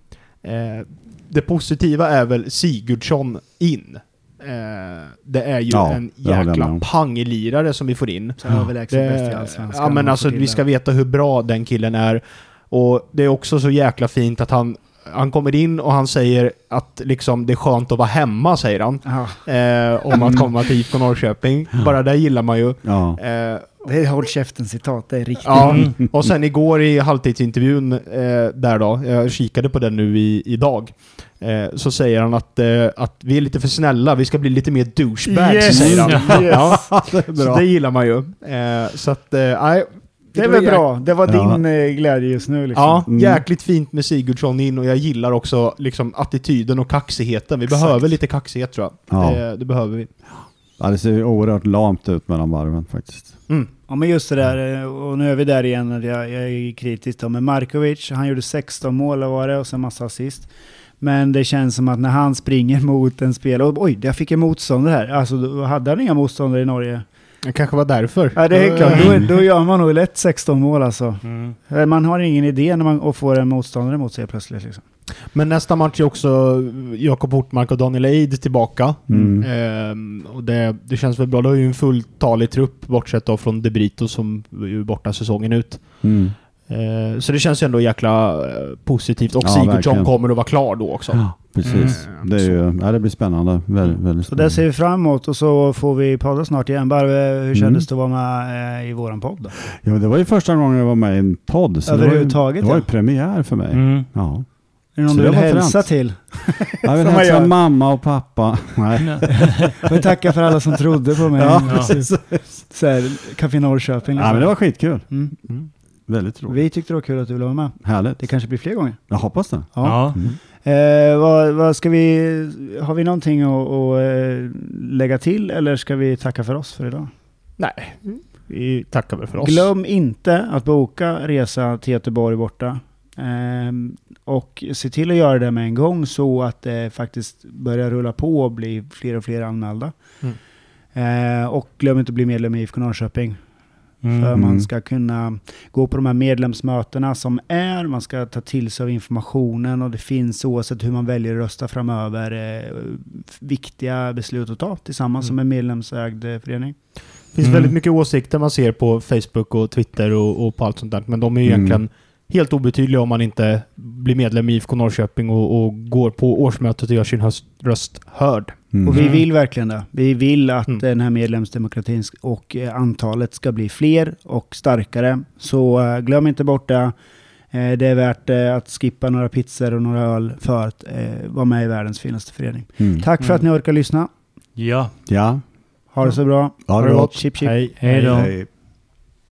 Eh, det positiva är väl Sigurdsson in. Eh, det är ju Ja, en jäkla panglirare som vi får in. Så överlägset Det- bäst i Allsvenskan. Ja men alltså vi ska veta hur bra den killen är. Och det är också så jäkla fint att han, han kommer in och han säger att liksom det är skönt att vara hemma, säger han. Ja, Eh, om att komma till IFK Norrköping. Bara det gillar man ju. Ja. Eh, det är håll käften-citat. Det är riktigt. ja, och sen igår i halvtidsintervjun eh, där då, jag kikade på den nu i, idag. Eh, så säger han att, eh, att vi är lite för snälla, vi ska bli lite mer douchebags, Yes! säger han. Yes. Ja, det är så bra. det gillar man ju. Eh, så att, eh, nej. Det är var bra. Det var Ja. din eh, glädje just nu liksom. Ja, Mm. jäkligt fint med Sigurdsson in och jag gillar också liksom attityden och kaxigheten. Vi Exakt. behöver lite kaxighet tror jag. Ja. Det, det behöver vi. Ja, det ser ju oerhört lamt ut mellan varven faktiskt. Mm. Ja men just det där, och nu är vi där igen, att jag, jag är kritisk då. Men Markovic, han gjorde 16 mål var det och sen massa assist. Men det känns som att när han springer mot en spelare, och oj, jag fick en motståndare här. Alltså då hade han inga motståndare i Norge. Det kanske var därför. Ja det är helt klart, då, då [laughs] gör man nog lätt 16 mål alltså. Mm. Eh, Man har ingen idé när man och får en motståndare mot sig plötsligt liksom. Men nästa match är också Jakob Hortmark och Daniel Eid tillbaka. Mm. Ehm, och det, det känns väl bra. Det är ju en fulltalig trupp bortsett då från De Brito som är ju borta säsongen ut. Mm. Ehm, så det känns ju ändå jäkla eh, positivt. Och Ja, Sigurdsson kommer att vara klar då också. Ja, precis. Mm. Det, är ju, ja, det blir spännande. Väldigt, väldigt Så det ser vi fram emot och så får vi podda snart igen. Barve, hur kändes det att vara med eh, i våran podd då? Ja, det var ju första gången jag var med i en podd. Så det var ju, Överhuvudtaget, det var ju ja. premiär för mig. Mm. Ja. Är det någon Så du vill [laughs] hälsa till? Jag vill hälsa gör. mamma och pappa. Nej. Jag [laughs] vill tacka för alla som trodde på mig. Ja, [laughs] precis. Så här, Café Norrköping. Ja, liksom. men det var skitkul. mm. Väldigt roligt. Vi tyckte det var kul att du ville vara med. Härligt. Det kanske blir fler gånger. Jag hoppas det. Ja. Mm. Eh, vad, vad ska vi, har vi någonting att, att eh, lägga till eller ska vi tacka för oss för idag? Nej, vi tackar väl för oss. Glöm inte att boka resa till Göteborg borta. Ehm, och se till att göra det med en gång så att det faktiskt börjar rulla på och bli fler och fler anmälda. Mm. Eh, och glöm inte att bli medlem i IFK Norrköping. För Mm. man ska kunna gå på de här medlemsmötena som är, man ska ta till sig av informationen och det finns oavsett hur man väljer att rösta framöver eh, viktiga beslut att ta tillsammans Mm. som en medlemsägd eh, förening. Det finns Mm. väldigt mycket åsikter man ser på Facebook och Twitter och, och på allt sånt där. Men de är ju Mm. egentligen helt obetydliga om man inte blir medlem i IFK Norrköping och, och går på årsmötet och gör sin höst, röst hörd. Mm. Och vi Mm. vill verkligen det. Vi vill att Mm. den här medlemsdemokratin och eh, antalet ska bli fler och starkare. Så eh, glöm inte bort det. Eh, det är värt att skippa några pizzor och några öl för att vara med i världens finaste förening. Mm. Tack för att ni orkar lyssna. Ja. Ja. Ha det så bra. Ha det gott. Chip chip. Hej. Hej då. Hej.